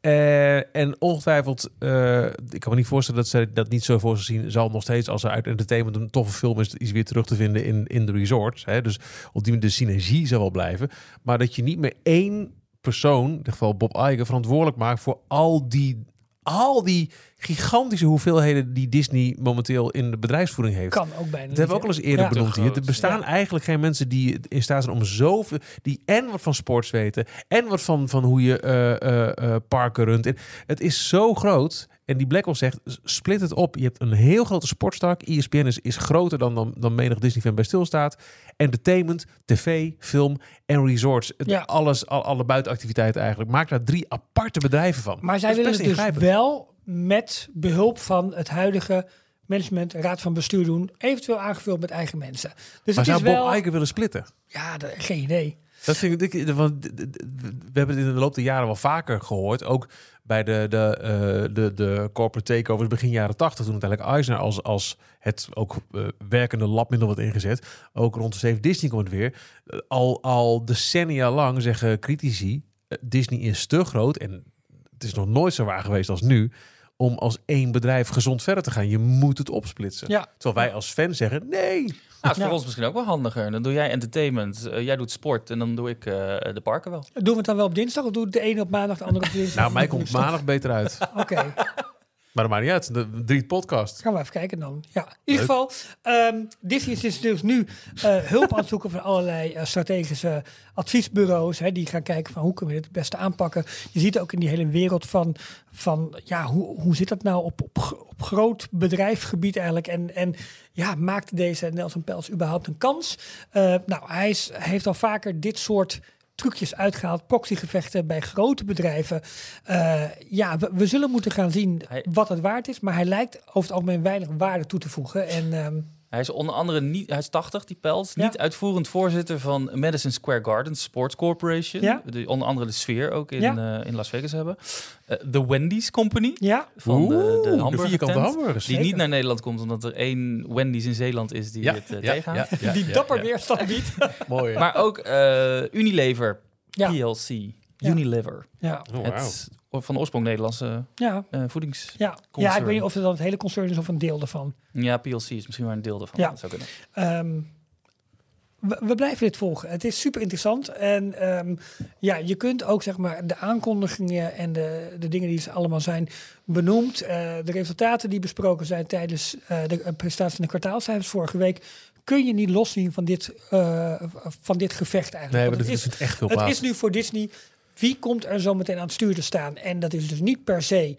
Eh, en ongetwijfeld, eh, ik kan me niet voorstellen dat zij dat niet zo voor zich zien. Zal nog steeds, als er uit entertainment een toffe film is, iets weer terug te vinden in, in de resorts. Hè? Dus op die manier de synergie zal wel blijven. Maar dat je niet meer één persoon, in dit geval Bob Iger, verantwoordelijk maakt voor al die, al die gigantische hoeveelheden die Disney momenteel in de bedrijfsvoering heeft. kan ook bijna. Dat hebben we ook al eens eerder Ja. benoemd hier. Er bestaan eigenlijk geen mensen die in staat zijn om zoveel... die en wat van sports weten... en wat van, van hoe je eh, eh, eh, parken runt. En het is zo groot... En die Blackwell zegt, split het op. Je hebt een heel grote sportstak. ESPN is, is groter dan, dan, dan menig Disney-fan bij stilstaat. Entertainment, tv, film en resorts. Het, Ja. Alles, al, alle buitenactiviteiten eigenlijk. Maak daar drie aparte bedrijven van. Maar zij willen dus wel met behulp van het huidige management, raad van bestuur doen. Eventueel aangevuld met eigen mensen. Dus Maar het zou is Bob wel... Iger willen splitten? Ja, geen idee. Dat vind ik, want we hebben dit in de loop der jaren wel vaker gehoord. Ook bij de, de, eh, de, de corporate takeovers begin jaren 80, toen uiteindelijk Eisner als, als het ook eh, werkende labmiddel wordt ingezet, ook rond de Save Disney komt het weer. Al, al decennia lang zeggen critici, eh, Disney is te groot en het is nog nooit zo waar geweest als nu om als één bedrijf gezond verder te gaan. Je moet het opsplitsen. Ja. Terwijl wij als fan zeggen, nee. Nou, is voor Ja. ons misschien ook wel handiger. Dan doe jij entertainment, eh, jij doet sport en dan doe ik eh, de parken wel. Doen we het dan wel op dinsdag of doe de ene op maandag, de andere op dinsdag? Nou, mij komt maandag beter uit. Oké, Maar dat maakt niet uit. De drie podcast. gaan we even kijken dan. Ja, in ieder geval, Disney is dus nu eh, hulp aan het zoeken van allerlei eh, strategische adviesbureaus. Hè, die gaan kijken van hoe kunnen we dit het beste aanpakken. Je ziet ook in die hele wereld van, van ja, hoe, hoe zit dat nou op, op, op groot bedrijfsgebied eigenlijk? En, en ja, maakt deze Nelson Pels überhaupt een kans? Eh, nou, hij, is, hij heeft al vaker dit soort trucjes uitgehaald, proxygevechten bij grote bedrijven. Eh, ja, we, we zullen moeten gaan zien wat het waard is, maar hij lijkt over het algemeen weinig waarde toe te voegen. En ehm, Hij is onder andere niet, hij is 80, die Pels, Ja. niet uitvoerend voorzitter van Madison Square Garden Sports Corporation. Ja. Die onder andere de sfeer ook in, Ja. eh, in Las Vegas hebben. Eh, The Wendy's Company ja, van de, Oeh, de de hamburger tent, hamburgers. Die Zeker. niet naar Nederland komt, omdat er één Wendy's in Zeeland is die het uh, tegenhoudt. die ja, dapper ja. weerstand biedt. Mooi. Maar ook eh, Unilever, Ja. PLC, Ja. Unilever. ja, Oh. Het van de oorsprong Nederlandse ja, eh, voedings... ja. ja, ik weet niet of het dan het hele concern is of een deel ervan. Ja, PLC is misschien wel een deel daarvan. Ja. Dat zou kunnen. Ehm, we, we blijven dit volgen. Het is super interessant. En ehm, ja, je kunt ook zeg maar de aankondigingen en de, de dingen die ze allemaal zijn benoemd. eh, de resultaten die besproken zijn tijdens eh, de presentatie van de kwartaalcijfers vorige week. Kun je niet loszien van dit, eh, van dit gevecht eigenlijk. Nee, maar het is, vindt echt veel Het is nu voor Disney. Wie komt er zo meteen aan het stuur te staan? En dat is dus niet per se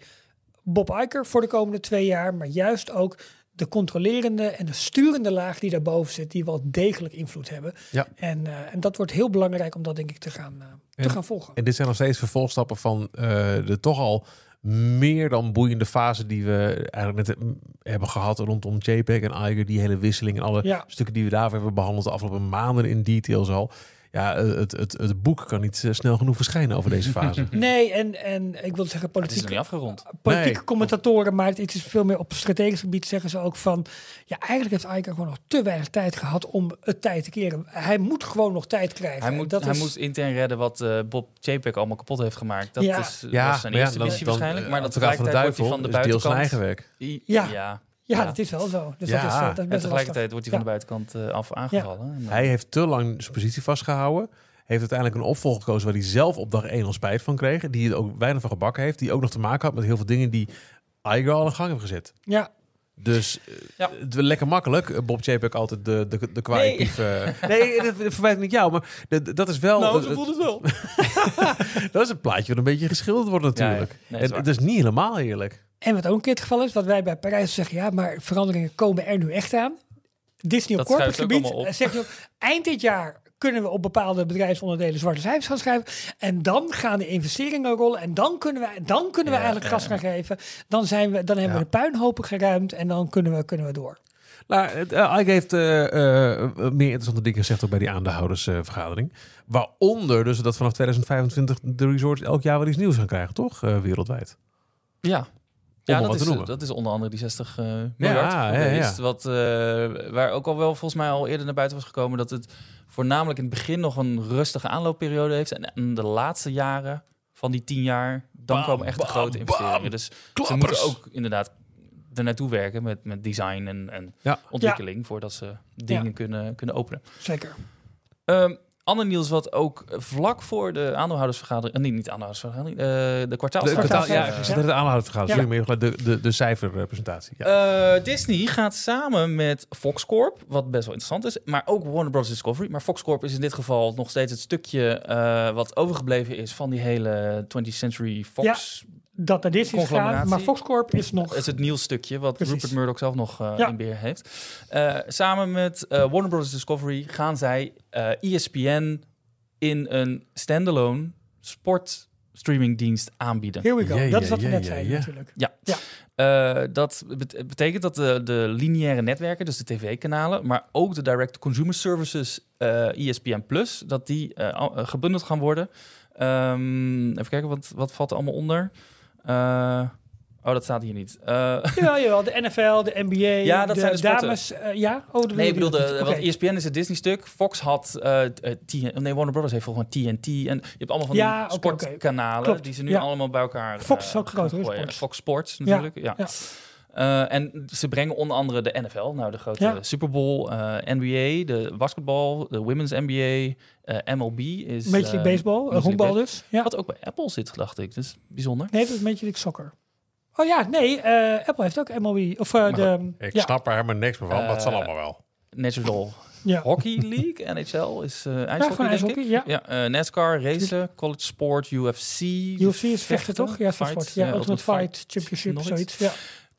Bob Iger voor de komende twee jaar, maar juist ook de controlerende en de sturende laag die daarboven zit, die wel degelijk invloed hebben. Ja. En, eh, en dat wordt heel belangrijk om dat denk ik te gaan, eh, te En- gaan volgen. En dit zijn nog steeds vervolgstappen van eh, de toch al meer dan boeiende fase die we eigenlijk net hebben gehad rondom JPEG en Iger. Die hele wisseling en alle Ja. stukken die we daarvoor hebben behandeld de afgelopen maanden in details al. Ja, eh, het, het, het boek kan niet eh, snel genoeg verschijnen over deze fase. Nee, en, en ik wil zeggen Het is politiek, afgerond. politieke Nee. commentatoren, maar het is veel meer op strategisch gebied zeggen ze ook van, ja, eigenlijk heeft Iger gewoon nog te weinig tijd gehad om het tijd te keren. Hij moet gewoon nog tijd krijgen. Hij, moet, dat hij is- moet intern redden wat eh, Bob JPEG allemaal kapot heeft gemaakt. Dat Ja. is, Ja, was zijn ja, eerste missie dan, waarschijnlijk. eh, Maar dat van de tegelijkertijd wordt hij duivel van de is deels zijn buitenkant... eigen werk. Ja. Ja, Ja. dat is wel zo. Dus Ja. dat is, eh, dat is En tegelijkertijd wordt hij Ja. van de buitenkant eh, af aangevallen. En, Hij heeft te lang zijn positie vastgehouden. Heeft uiteindelijk een opvolger gekozen waar hij zelf op dag 1 al spijt van kreeg. Die er ook weinig van gebakken heeft. Die ook nog te maken had met heel veel dingen die Iger al in gang heeft gezet. Ja, Dus eh, Ja. het is lekker makkelijk. Bob Chapek altijd de, de, de Nee. nee, dat dat verwijt ik niet jou. Maar dat- dat is wel... nou, zo voelt het wel. dat is een plaatje wat een beetje geschilderd wordt natuurlijk. Ja, ja. Nee, en het is niet helemaal eerlijk. En wat ook een keer het geval is, wat wij bij Parijs zeggen, ja, maar veranderingen komen er nu echt aan. Disney op Dat corporate gebied zegt ook, eind dit jaar kunnen we op bepaalde bedrijfsonderdelen zwarte cijfers gaan schrijven. En dan gaan de investeringen rollen. En dan kunnen we, dan kunnen we Ja, eigenlijk gas gaan geven. Dan, zijn we, dan hebben Ja. we de puinhopen geruimd en dan kunnen we, kunnen we door. Nou, eh, Ike heeft eh, eh, meer interessante dingen gezegd ook bij die aandeelhoudersvergadering. Waaronder dus dat vanaf 2025 de resorts elk jaar wel iets nieuws gaan krijgen, toch? Wereldwijd. Ja. Ja, dat is, dat is onder andere die 60 eh miljard ja, geweest. ja. Wat, eh, waar ook al wel volgens mij al eerder naar buiten was gekomen... dat het voornamelijk in het begin nog een rustige aanloopperiode heeft. En de laatste jaren van die tien jaar... dan Bam, komen echt de grote bam. investeringen. Dus ze Klappers. moeten ook inderdaad er naartoe werken met, met design en, en ontwikkeling... voordat ze dingen kunnen, kunnen openen. Zeker. Ehm ander nieuws wat ook vlak voor de aandeelhoudersvergadering... eh, nee, niet aandeelhoudersvergadering, eh, de De, kwartaalsvergadering... kwartaal, ja, zit net de aandeelhoudersvergadering. Ja. Sorry, maar de, de, de cijferpresentatie. Ja. Eh, Disney gaat samen met Fox Corp, wat best wel interessant is, maar ook Warner Bros. Discovery. Maar Fox Corp is in dit geval nog steeds het stukje eh, wat overgebleven is van die hele 20th Century Fox. Dat naar Disney is gegaan. Maar Fox Corp is nog... Het is het nieuwsstukje wat Precies. Rupert Murdoch zelf nog eh, Ja. in beheer heeft. Eh, samen met eh, Warner Bros. Discovery gaan zij eh ESPN in een standalone sportstreamingdienst aanbieden. Here we go. Ja, dat ja, is wat we ja, net ja, zeiden ja. natuurlijk. Eh, dat bet- betekent dat de, de lineaire netwerken, dus de tv-kanalen, maar ook de direct-to-consumer services eh ESPN Plus, dat die gebundeld gaan worden. Ehm, even kijken, wat, wat valt er allemaal onder? Eh, oh, dat staat hier niet. Eh, Ja, jawel, de NFL, de NBA, Ja, dat de, zijn de dames. eh, ja? Oh, nee, ik bedoel, de, ESPN is het Disney-stuk. Fox had T- nee, Warner Brothers heeft volgens mij TNT. En je hebt allemaal van die sportkanalen die ze nu ja. allemaal bij elkaar Fox is ook groot. Fox Sports natuurlijk, ja. Eh, en ze brengen onder andere de NFL, nou de grote Ja. Super Bowl, eh, NBA, de basketbal, de Women's NBA, eh, MLB is... Major League Baseball, honkbal dus. Ja. Wat ook bij Apple zit, dacht ik. Dat is bijzonder. Nee, dat is Major League Soccer. Oh ja, nee, eh, Apple heeft ook MLB. Of eh, de... Ik ja, snap er helemaal niks meer van, maar het zal allemaal wel. National ja. Hockey League, NHL, is eh ijshockey, ja, ijshockey, ik. ja. Ja, eh, NASCAR, racen, college sport, UFC. UFC is vechten toch? Ja, fight, sport. Ja, eh, Ultimate Fight, Championship, nog iets. zoiets. Ja.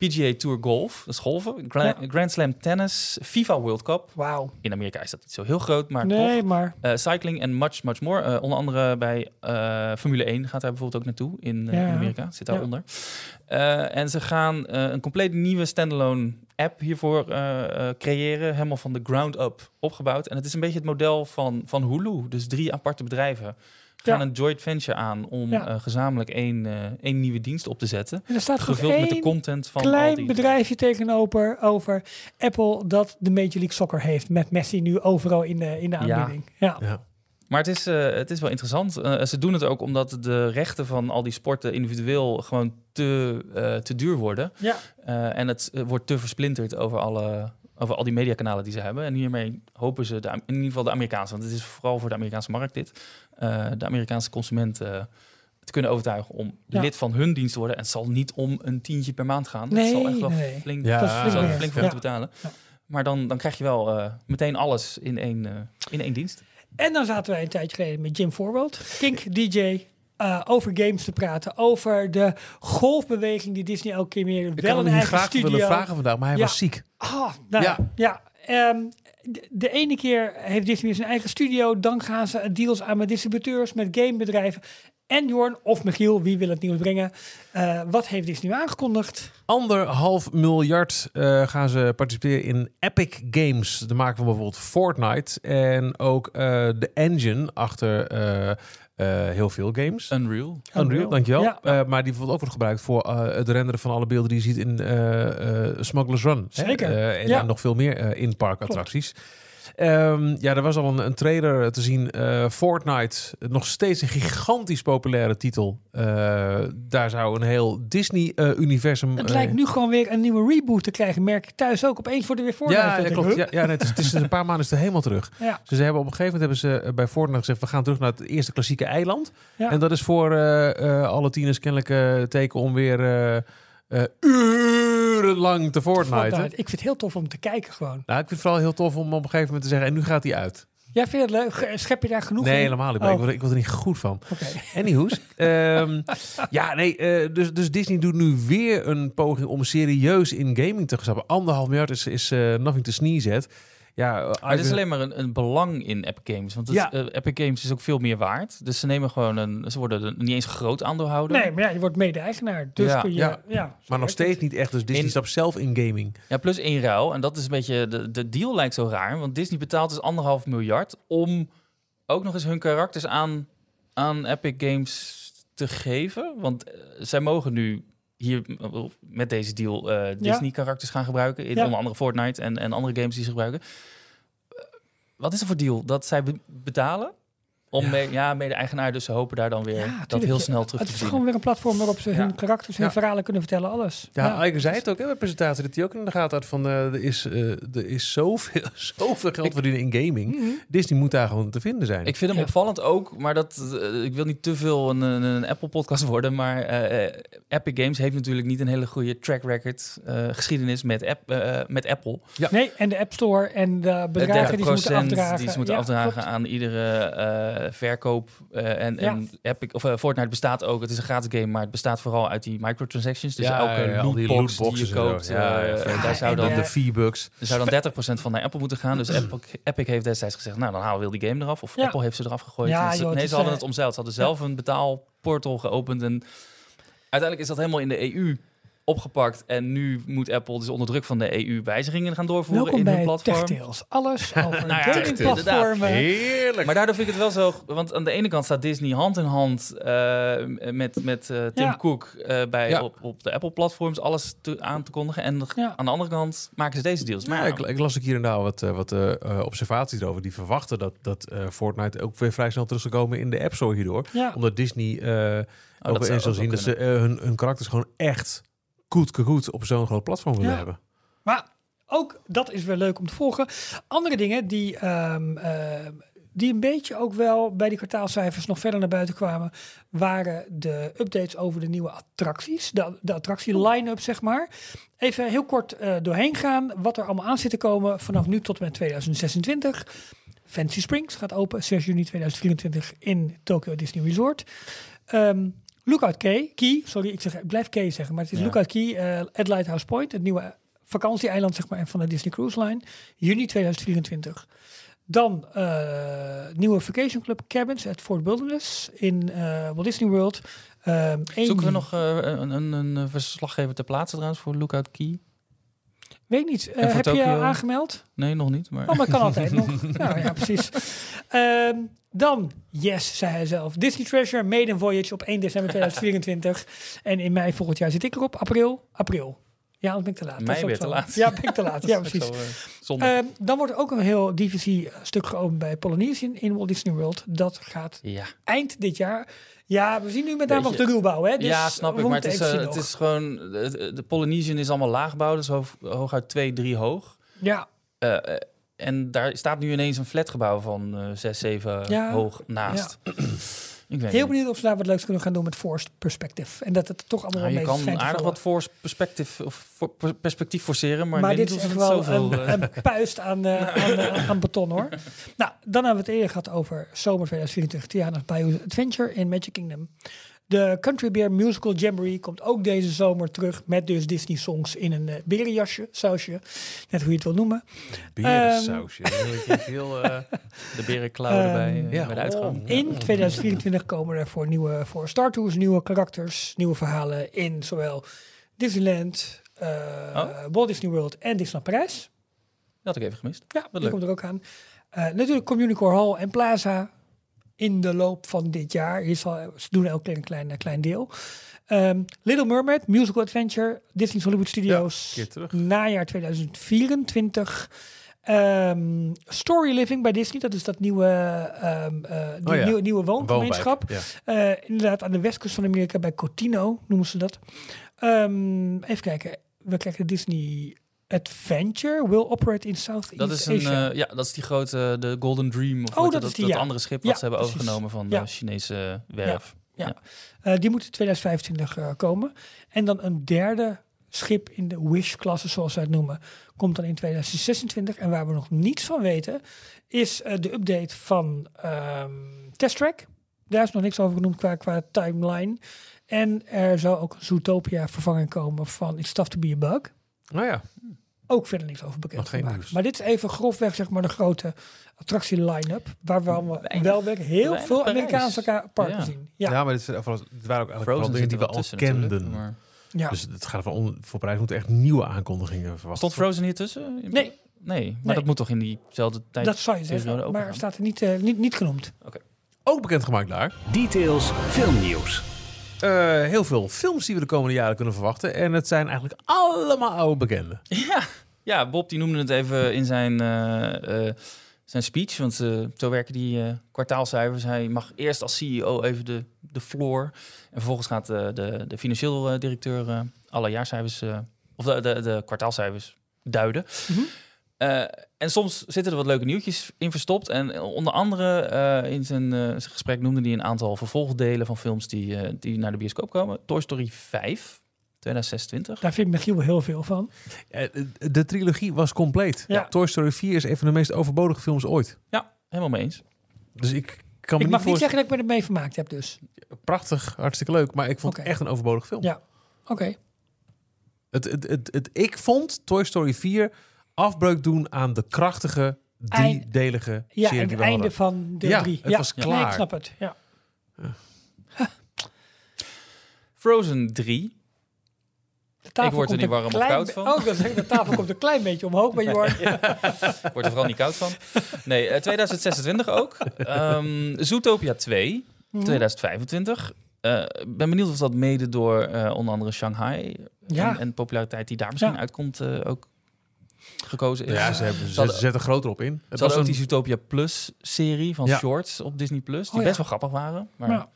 PGA Tour Golf, dat is golven. Gra- Ja. Grand Slam Tennis, FIFA World Cup. Wauw. In Amerika is dat niet zo heel groot, maar Nee, toch. maar... Eh, cycling en much, much more. Eh, onder andere bij eh, Formule 1 gaat hij bijvoorbeeld ook naartoe in, Ja. in Amerika. Zit Ja. daaronder. Eh, en ze gaan een compleet nieuwe standalone app hiervoor creëren. Helemaal van de ground up opgebouwd. En het is een beetje het model van, van Hulu. Dus drie aparte bedrijven gaan Ja. een joint venture aan om Ja. eh, gezamenlijk één, eh, één nieuwe dienst op te zetten. En er staat Gevuld met de content van al klein die... bedrijfje tegenover over Apple dat de Major League Soccer heeft. Met Messi nu overal in de, in de aanbieding. Ja. Ja. Maar het is, eh, het is wel interessant. Ze doen het ook omdat de rechten van al die sporten individueel gewoon te, eh, te duur worden. Ja. Eh, en het wordt te versplinterd over, alle, over al die mediakanalen die ze hebben. En hiermee hopen ze, de, in ieder geval de Amerikaanse, want het is vooral voor de Amerikaanse markt dit, de Amerikaanse consument eh, te kunnen overtuigen om Ja. lid van hun dienst te worden. En het zal niet om een tientje per maand gaan. Nee, het zal echt wel nee. flink, Ja, Dat is flink zal meer. flink voor Ja. moeten betalen. Ja. Maar dan, dan krijg je wel eh, meteen alles in één, eh, in één dienst. En dan zaten wij een tijdje geleden met Jim Voorbeeld, Kink DJ, eh, over games te praten. Over de golfbeweging die Disney elke keer meer Ik wel had een hem hier eigen graag studio. willen vragen vandaag, maar hij Ja. was ziek. Ah, nou ja. Ja. Ehm, de, de ene keer heeft Disney zijn eigen studio. Dan gaan ze deals aan met distributeurs, met gamebedrijven. En Jorn of Michiel, wie wil het nieuws brengen? Eh, wat heeft Disney nu aangekondigd? Anderhalf miljard eh, gaan ze participeren in Epic Games. De maken van bijvoorbeeld Fortnite. En ook eh, de engine achter eh, eh, heel veel games. Unreal. Unreal, Unreal. dankjewel. Ja. Eh, maar die bijvoorbeeld ook wordt gebruikt voor eh, het renderen van alle beelden die je ziet in eh eh Smuggler's Run. Zeker. Eh, en, Ja. nog veel meer eh, in-park attracties. Ehm, ja, er was al een, een trailer te zien. eh, Fortnite, nog steeds een gigantisch populaire titel. Eh, daar zou een heel Disney-universum... Het lijkt nu gewoon weer een nieuwe reboot te krijgen. Merk ik thuis ook. Opeens wordt er weer Fortnite. ja, klopt. Ja, ja, nee, het, is, het is een paar maanden is het helemaal terug. Ja. Dus ze hebben op een gegeven moment hebben ze eh, bij Fortnite gezegd... we gaan terug naar het eerste klassieke eiland. Ja. En dat is voor eh, eh, alle tieners kennelijk eh, teken om weer eh, urenlang te Fortnite. Fortnite. Ik vind het heel tof om te kijken gewoon. Nou, ik vind het vooral heel tof om op een gegeven moment te zeggen... en nu gaat hij uit. Jij vindt het leuk? Schep je daar genoeg nee, in? helemaal niet. Oh. Ik, word, ik word er niet goed van. Oké. Anyhoes. Ehm, ja, nee, eh, dus, dus Disney doet nu weer een poging om serieus in gaming te gaan stappen. Anderhalf miljard is, is eh, nothing to sneeze at. Ja, Maar het is alleen maar een, een belang in Epic Games. Want het, Ja. eh, Epic Games is ook veel meer waard. Dus ze nemen gewoon een. Ze worden een- niet eens een groot aandeelhouder. Nee, maar ja, je wordt mede-eigenaar. Dus Ja. kun je... Ja. Maar nog steeds het. niet echt. Dus Disney In- stapt zelf in gaming. Ja, plus één ruil. En dat is een beetje. De, de deal lijkt zo raar. Want Disney betaalt dus anderhalf miljard. om ook nog eens hun karakters aan, aan Epic Games te geven. Want eh, zij mogen nu. Hier eh, met deze deal eh, Disney-karakters gaan gebruiken. In onder andere Fortnite en, en andere games die ze gebruiken. Eh, Wat is er voor deal? Dat zij be- betalen? Om Ja. ja. ja, mede-eigenaar, dus ze hopen daar dan weer Ja, dat tuurlijk. heel snel terug Het te is zien. gewoon weer een platform waarop ze hun Ja. karakters, hun Ja. verhalen kunnen vertellen. Alles. Ja, Eigen zei het ook hè, bij de presentatie. Dat hij ook in de gaten had van... eh, er, is, eh, er is zoveel, zoveel geld Ik- verdienen in gaming. Mhm. Disney moet daar gewoon te vinden zijn. Ik vind hem Ja. opvallend ook, maar dat, eh, ik wil niet te veel een, een, een Apple-podcast worden. Maar Epic Games heeft natuurlijk niet een hele goede track record, eh, geschiedenis met, app, met Apple. Nee, en de App Store en de Het bedragen die ze moeten afdragen. die ze moeten Ja, afdragen klopt. aan iedere eh, verkoop. eh, en, Ja. en Epic, of, eh, Fortnite bestaat ook, het is een gratis game, maar het bestaat vooral uit die microtransactions. Dus Ja, elke die lootbox die lootboxes je en zo. koopt, Ja, eh, ja, daar zou dan... De V-Bucks. Er zou dan 30% van naar Apple moeten gaan. Dus Epic, Epic heeft destijds gezegd, nou dan halen we die game eraf. Of Ja. Apple heeft ze eraf gegooid. Ja, joh, nee, ze hadden eh, het omzeild. Ze hadden zelf een betaalportal geopend. En uiteindelijk is dat helemaal in de EU opgepakt. En nu moet Apple dus onder druk van de EU wijzigingen gaan doorvoeren Welkom in hun bij platform. TechTales. Alles over Nou ja, gamingplatformen. Heerlijk. Maar daardoor vind ik het wel zo... Want aan de ene kant staat Disney hand in hand eh, met, met eh, Tim Ja. Cook eh, bij, Ja. op, op de Apple-platforms alles te, aan te kondigen. En Ja. aan de andere kant maken ze deze deals. Maar Ja, ik, ik las ook hier en daar wat, wat observaties erover. Die verwachten dat, dat eh, Fortnite ook weer vrij snel terug zal komen in de App Store hierdoor. Ja. Omdat Disney eh Oh, dat ook zou eens zal zien dat ze hun, hun karakters gewoon echt goed, goed op zo'n groot platform willen Ja. hebben. Maar ook dat is weer leuk om te volgen. Andere dingen die, ehm, ehm, die een beetje ook wel bij die kwartaalcijfers nog verder naar buiten kwamen, waren de updates over de nieuwe attracties. De, de attractie line-up, zeg maar. Even heel kort eh, doorheen gaan wat er allemaal aan zit te komen vanaf nu tot en met 2026. Fancy Springs gaat open 6 juni 2024 in Tokyo Disney Resort. Ehm Lookout Key, Key, sorry, ik, zeg, ik blijf Key zeggen, maar het is Ja. Lookout Key eh, at Lighthouse Point, het nieuwe vakantieeiland zeg maar, van de Disney Cruise Line, juni 2024. Dan eh, nieuwe Vacation Club Cabins at Fort Wilderness in eh, Walt Disney World. Ehm, Zoeken we nog een, een, een verslaggever ter plaatse trouwens voor Lookout Key? Weet niet, heb je je Tokyo? aangemeld? Nee, nog niet. Maar... Oh, maar kan altijd nog. Nou ja, precies. Ehm, dan, yes, zei hij zelf. Disney Treasure, Maiden Voyage op 1 december 2024. en in mei volgend jaar zit ik erop. April, april. Ja, dan ben ik te laat. Mei je te laat. Ja, ben ik te laat. Ja, precies. Zo, eh. Ehm, dan wordt er ook een heel DVC-stuk geopend bij Polynesian in Walt Disney World. Dat gaat ja. eind dit jaar. Ja, we zien nu met name nog de ruwbouw. Hè? Dus ja, snap ik. Maar het is, eh, het is gewoon... De, de Polynesian is allemaal laagbouw. Dus hoog, hooguit 2, 3 hoog. Ja, Eh, eh, en daar staat nu ineens een flatgebouw van eh 6, 7 Ja. hoog naast. ik weet heel niet. benieuwd of ze daar wat leuks kunnen gaan doen met Forced Perspective. En dat het toch allemaal Nou, je kan aardig wat voor perspectief, of perspectief forceren, maar, Maar dit is echt wel een, eh, een puist aan, eh, aan, eh, aan beton hoor. Nou, dan hebben we het eerder gehad over zomer 2024. Tiana's Bayou Adventure in Magic Kingdom. De Country Bear Musical Jamboree komt ook deze zomer terug. Met dus Disney songs in een uh, berenjasje, sausje. Net hoe je het wil noemen. Berensausje. Je veel, eh, de berenklauwen erbij Ehm, eh, ja. bij de uitgang. In 2024 komen er voor, nieuwe, voor Star Tours nieuwe karakters, nieuwe verhalen in zowel Disneyland, eh, Oh. Walt Disney World en Disneyland Parijs. Dat had ik even gemist. Ja, leuk. komt er ook aan. Eh, natuurlijk Communicore Hall en Plaza in de loop van dit jaar. Hier zal, ze doen elke keer een klein, klein deel. Ehm, Little Mermaid, Musical Adventure, Disney's Hollywood Studios, terug. najaar 2024. Ehm, Story Living bij Disney, dat is dat nieuwe, ehm, eh, die Oh ja. nieuwe, nieuwe woongemeenschap. Ja. Eh, inderdaad, aan de westkust van Amerika bij Cotino noemen ze dat. Even kijken. We krijgen Disney Adventure will operate in Southeast Dat is, een, Asia. eh, ja, dat is die grote, de Golden Dream. Of Oh, dat dat, is die, dat ja. andere schip Ja, wat ze hebben precies. overgenomen van Ja. de Chinese werf. Eh, die moet in 2025 eh, komen. En dan een derde schip in de Wish-klasse, zoals ze het noemen, komt dan in 2026. En waar we nog niets van weten, is eh, de update van ehm Test Track. Daar is nog niks over genoemd qua, qua timeline. En er zou ook een Zootopia vervanging komen van It's Tough to be a Bug. Nou ja, Ook verder niks over bekend geen nieuws. Maar dit is even grofweg zeg maar de grote attractie line-up. Waar we allemaal wel weer heel weinig veel. Amerikaanse ka- parken Ja. zien. ja. Ja, maar dit, zijn vooral- dit waren ook eigenlijk Frozen dingen die we wel al kenden. maar- ja. Dus het gaat ervan om, voor Parijs moeten echt nieuwe aankondigingen verwachten. Stond Frozen hier tussen? Nee. Nee, maar Nee. dat moet toch in diezelfde tijd... dat zou je zeggen. ook Maar gaan? staat er niet, eh, niet, niet genoemd. Ook bekendgemaakt daar. Details filmnieuws. Eh, heel veel films die we de komende jaren kunnen verwachten. En het zijn eigenlijk allemaal oude bekenden. Ja, ja, Bob die noemde het even in zijn, eh, eh, zijn speech. Want eh, zo werken die eh, kwartaalcijfers. Hij mag eerst als CEO even de, de floor. En vervolgens gaat de, de financieel directeur alle jaarcijfers... eh, of de, de, de kwartaalcijfers duiden. Mhm. Eh, en soms zitten er wat leuke nieuwtjes in verstopt. En onder andere eh, in zijn, eh, zijn gesprek noemde hij een aantal vervolgdelen van films die, eh, die naar de bioscoop komen. Toy Story 5, 2026. Daar vindt Michiel heel veel van. Eh, de trilogie was compleet. Ja. Toy Story 4 is een van de meest overbodige films ooit. Ja, helemaal mee eens. Dus ik kan me Ik niet mag niet zeggen dat ik me ermee vermaakt heb dus. Prachtig, hartstikke leuk. Maar ik vond het echt een overbodige film. Ja. Oké. Het, het, het, het, ik vond Toy Story 4 afbreuk doen aan de krachtige, driedelige Ja, serie het einde hadden. van deel Ja, 3. het was Nee, klaar. ik snap het. Ja. Frozen 3. De tafel Ik word er niet warm of koud van. Oh, dat zeg ik, de tafel komt een klein beetje omhoog bij Jorn. Ik word er vooral niet koud van. Nee, eh, 2026 ook. Ehm Zootopia 2, Mhm. 2025. Eh, Ik ben benieuwd of dat mede door eh, onder andere Shanghai Ja. en, en populariteit die daar misschien Ja. uitkomt eh, ook gekozen is. Ja, ze, hebben, ze, hadden- ze zetten groter op in. Het Ze was hadden ook een, die Zootopia Plus serie van Ja. shorts op Disney Plus, die Oh, ja. best wel grappig waren. Maar Ja.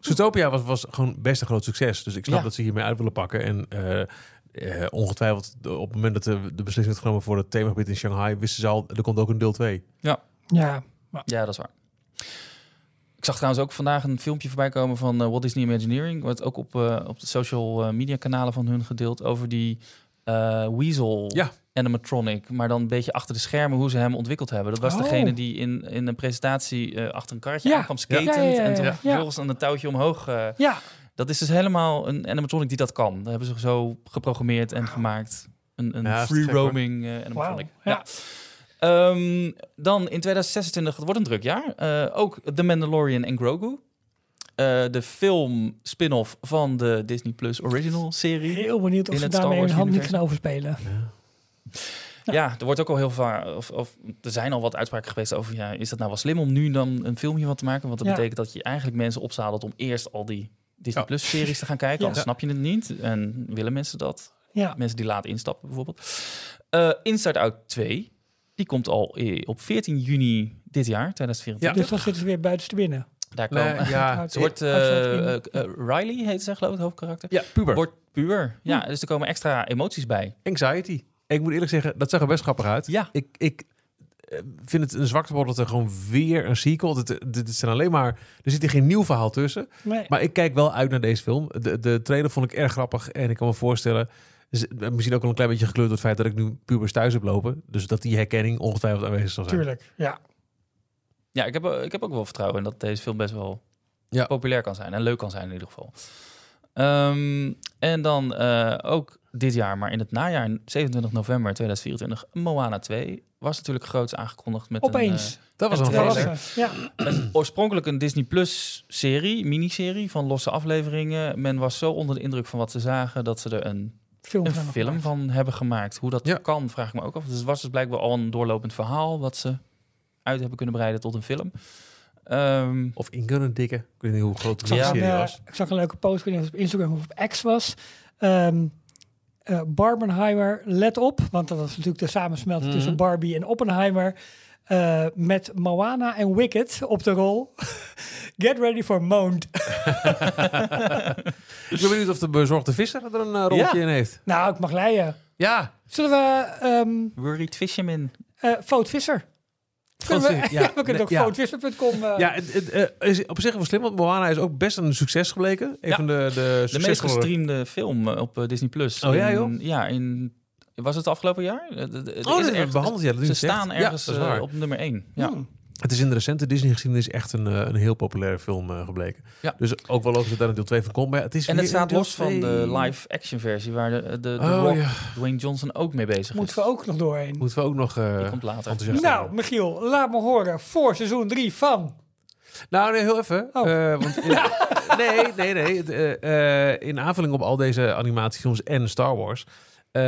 Zootopia was, was gewoon best een groot succes. Dus ik snap Ja. dat ze hiermee uit willen pakken. En eh, eh, ongetwijfeld de- op het moment dat de, de beslissing werd genomen voor het themagebied in Shanghai, wisten ze al, er komt ook een deel 2. Ja, ja, dat is waar. Ik zag trouwens ook vandaag een filmpje voorbij komen van eh Walt Disney Imagineering. Wordt ook op, op de social media kanalen van hun gedeeld over die eh, Weasel Ja. Animatronic. Maar dan een beetje achter de schermen hoe ze hem ontwikkeld hebben. Dat was Oh. degene die in, in een presentatie eh, achter een karretje Ja. aankwam skatend. Ja, ja, ja, En toen ja. vervolgens aan een touwtje omhoog. eh, ja. dat is dus helemaal een animatronic die dat kan. Dat hebben ze zo geprogrammeerd en gemaakt. Een, een free roaming eh, animatronic. Ja. Ehm, dan in 2026, het wordt een druk jaar. eh, ook The Mandalorian en Grogu. Eh, de film spin-off van de Disney Plus original serie. Heel benieuwd of ze daarmee hun Wars hand niet gaan overspelen. Ja, er wordt ook al heel vaak, of, of er zijn al wat uitspraken geweest over, ja, is dat nou wel slim om nu dan een filmje van te maken? Want dat Ja. betekent dat je eigenlijk mensen opzadelt om eerst al die Disney Ja. Plus series te gaan kijken, Ja. anders snap je het niet. En willen mensen dat? Ja. Mensen die laat instappen bijvoorbeeld. Eh Inside Out 2, die komt al op 14 juni dit jaar, 2024. Dus dan zitten ze weer buiten te binnen. Daar Nee, komen... ja, Ze wordt, eh, eh, eh, Riley heet ze geloof ik, het hoofdkarakter. ja, puber. Wordt puur. Ja, dus er komen extra emoties bij. Anxiety. Ik moet eerlijk zeggen, dat zag er best grappig uit. Ja. Ik, ik eh, vind het een zwaktebod dat er gewoon weer een sequel... Dit, dit, zijn alleen maar... Er zit hier geen nieuw verhaal tussen. Nee. Maar ik kijk wel uit naar deze film. De, de trailer vond ik erg grappig. En ik kan me voorstellen... Misschien ook wel een klein beetje gekleurd door het feit dat ik nu pubers thuis heb lopen. Dus dat die herkenning ongetwijfeld aanwezig zal zijn. Tuurlijk, ja. Ja, ik heb, eh, ik heb ook wel vertrouwen in dat deze film best wel Ja. populair kan zijn. En leuk kan zijn in ieder geval. Ehm, en dan eh, ook dit jaar, maar in het najaar, 27 november 2024, Moana 2. Was natuurlijk groots aangekondigd met Opeens. een, Dat was En een verrassing. Ja. eh, een oorspronkelijk een Disney Plus serie, miniserie van losse afleveringen. Men was zo onder de indruk van wat ze zagen dat ze er een, Film, een van film gemaakt. van hebben gemaakt. Hoe dat Ja. kan, vraag ik me ook af. Dus het was dus blijkbaar al een doorlopend verhaal wat ze uit hebben kunnen breiden tot een film. Ehm, Of in kunnen dikken. Ik weet niet hoe groot de Ja. serie een, eh, was. ik zag een leuke post, ik weet niet of het op Instagram of op X was. Ehm eh, Barbenheimer, let op, want dat was natuurlijk de samensmelting Mhm. tussen Barbie en Oppenheimer. eh, met Moana en Wicked op de rol. Get ready for Moaned. Ik ben benieuwd of de bezorgde visser er een eh, rolletje Ja. in heeft. nou, ik mag leiden. Ja. Zullen we ehm Worried Fisherman. eh Fout Visser? Kunnen we, ja, ja, we kunnen ook ja. foutvisser.com. eh Ja, het, het, eh, is op zich wel slim, want Moana is ook best een succes gebleken. Een Ja. van de, de, De meest gestreamde film eh, op Disney Plus. Oh ja, In- joh? Ja, in was het afgelopen jaar? De- de- Oh, is dat ergens- behandeld, ja, dat Ze is staan Ja, ergens is eh, waar. op nummer 1. Ja. hmm. Het is in de recente Disney-geschiedenis echt een, eh, een heel populaire film eh, gebleken. Ja. Dus ook wel logisch dat daar een deel 2 van komt. Maar het is En het staat los van de 2. live-action versie, waar de, de, de Oh, Rock, ja. Dwayne Johnson ook mee bezig Moeten is. we ook nog doorheen. Moeten we ook nog eh, Die komt later. enthousiast Nou. Michiel, laat me horen voor seizoen 3 van... Nou, nee, heel even. Oh. Eh, want, nee, nee, nee. Eh, eh, in aanvulling op al deze animatiefilms en Star Wars... eh,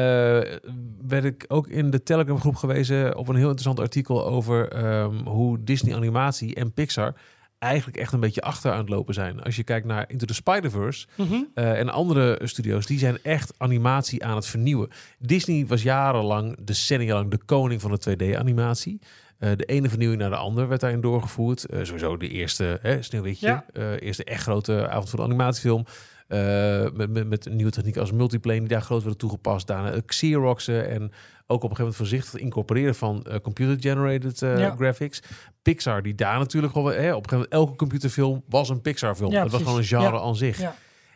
werd ik ook in de Telegram groep gewezen op een heel interessant artikel over ehm, hoe Disney animatie en Pixar eigenlijk echt een beetje achter aan het lopen zijn. Als je kijkt naar Into the Spider-Verse Mhm. eh, en andere studio's, die zijn echt animatie aan het vernieuwen. Disney was jarenlang, decennia lang, de koning van de 2D-animatie. Eh, de ene vernieuwing naar de andere werd daarin doorgevoerd. Sowieso de eerste hè, Sneeuwwitje, Ja. eerste echt grote avondvullende animatiefilm. Eh, met, met, met een nieuwe techniek als multiplane die daar groot werden toegepast. Daarna eh, Xeroxen en ook op een gegeven moment voorzichtig incorporeren van eh, computer-generated eh, Ja. graphics. Pixar, die daar natuurlijk gewoon... Hè, op een gegeven moment, elke computerfilm was een Pixar-film. Ja, het was gewoon een genre aan zich.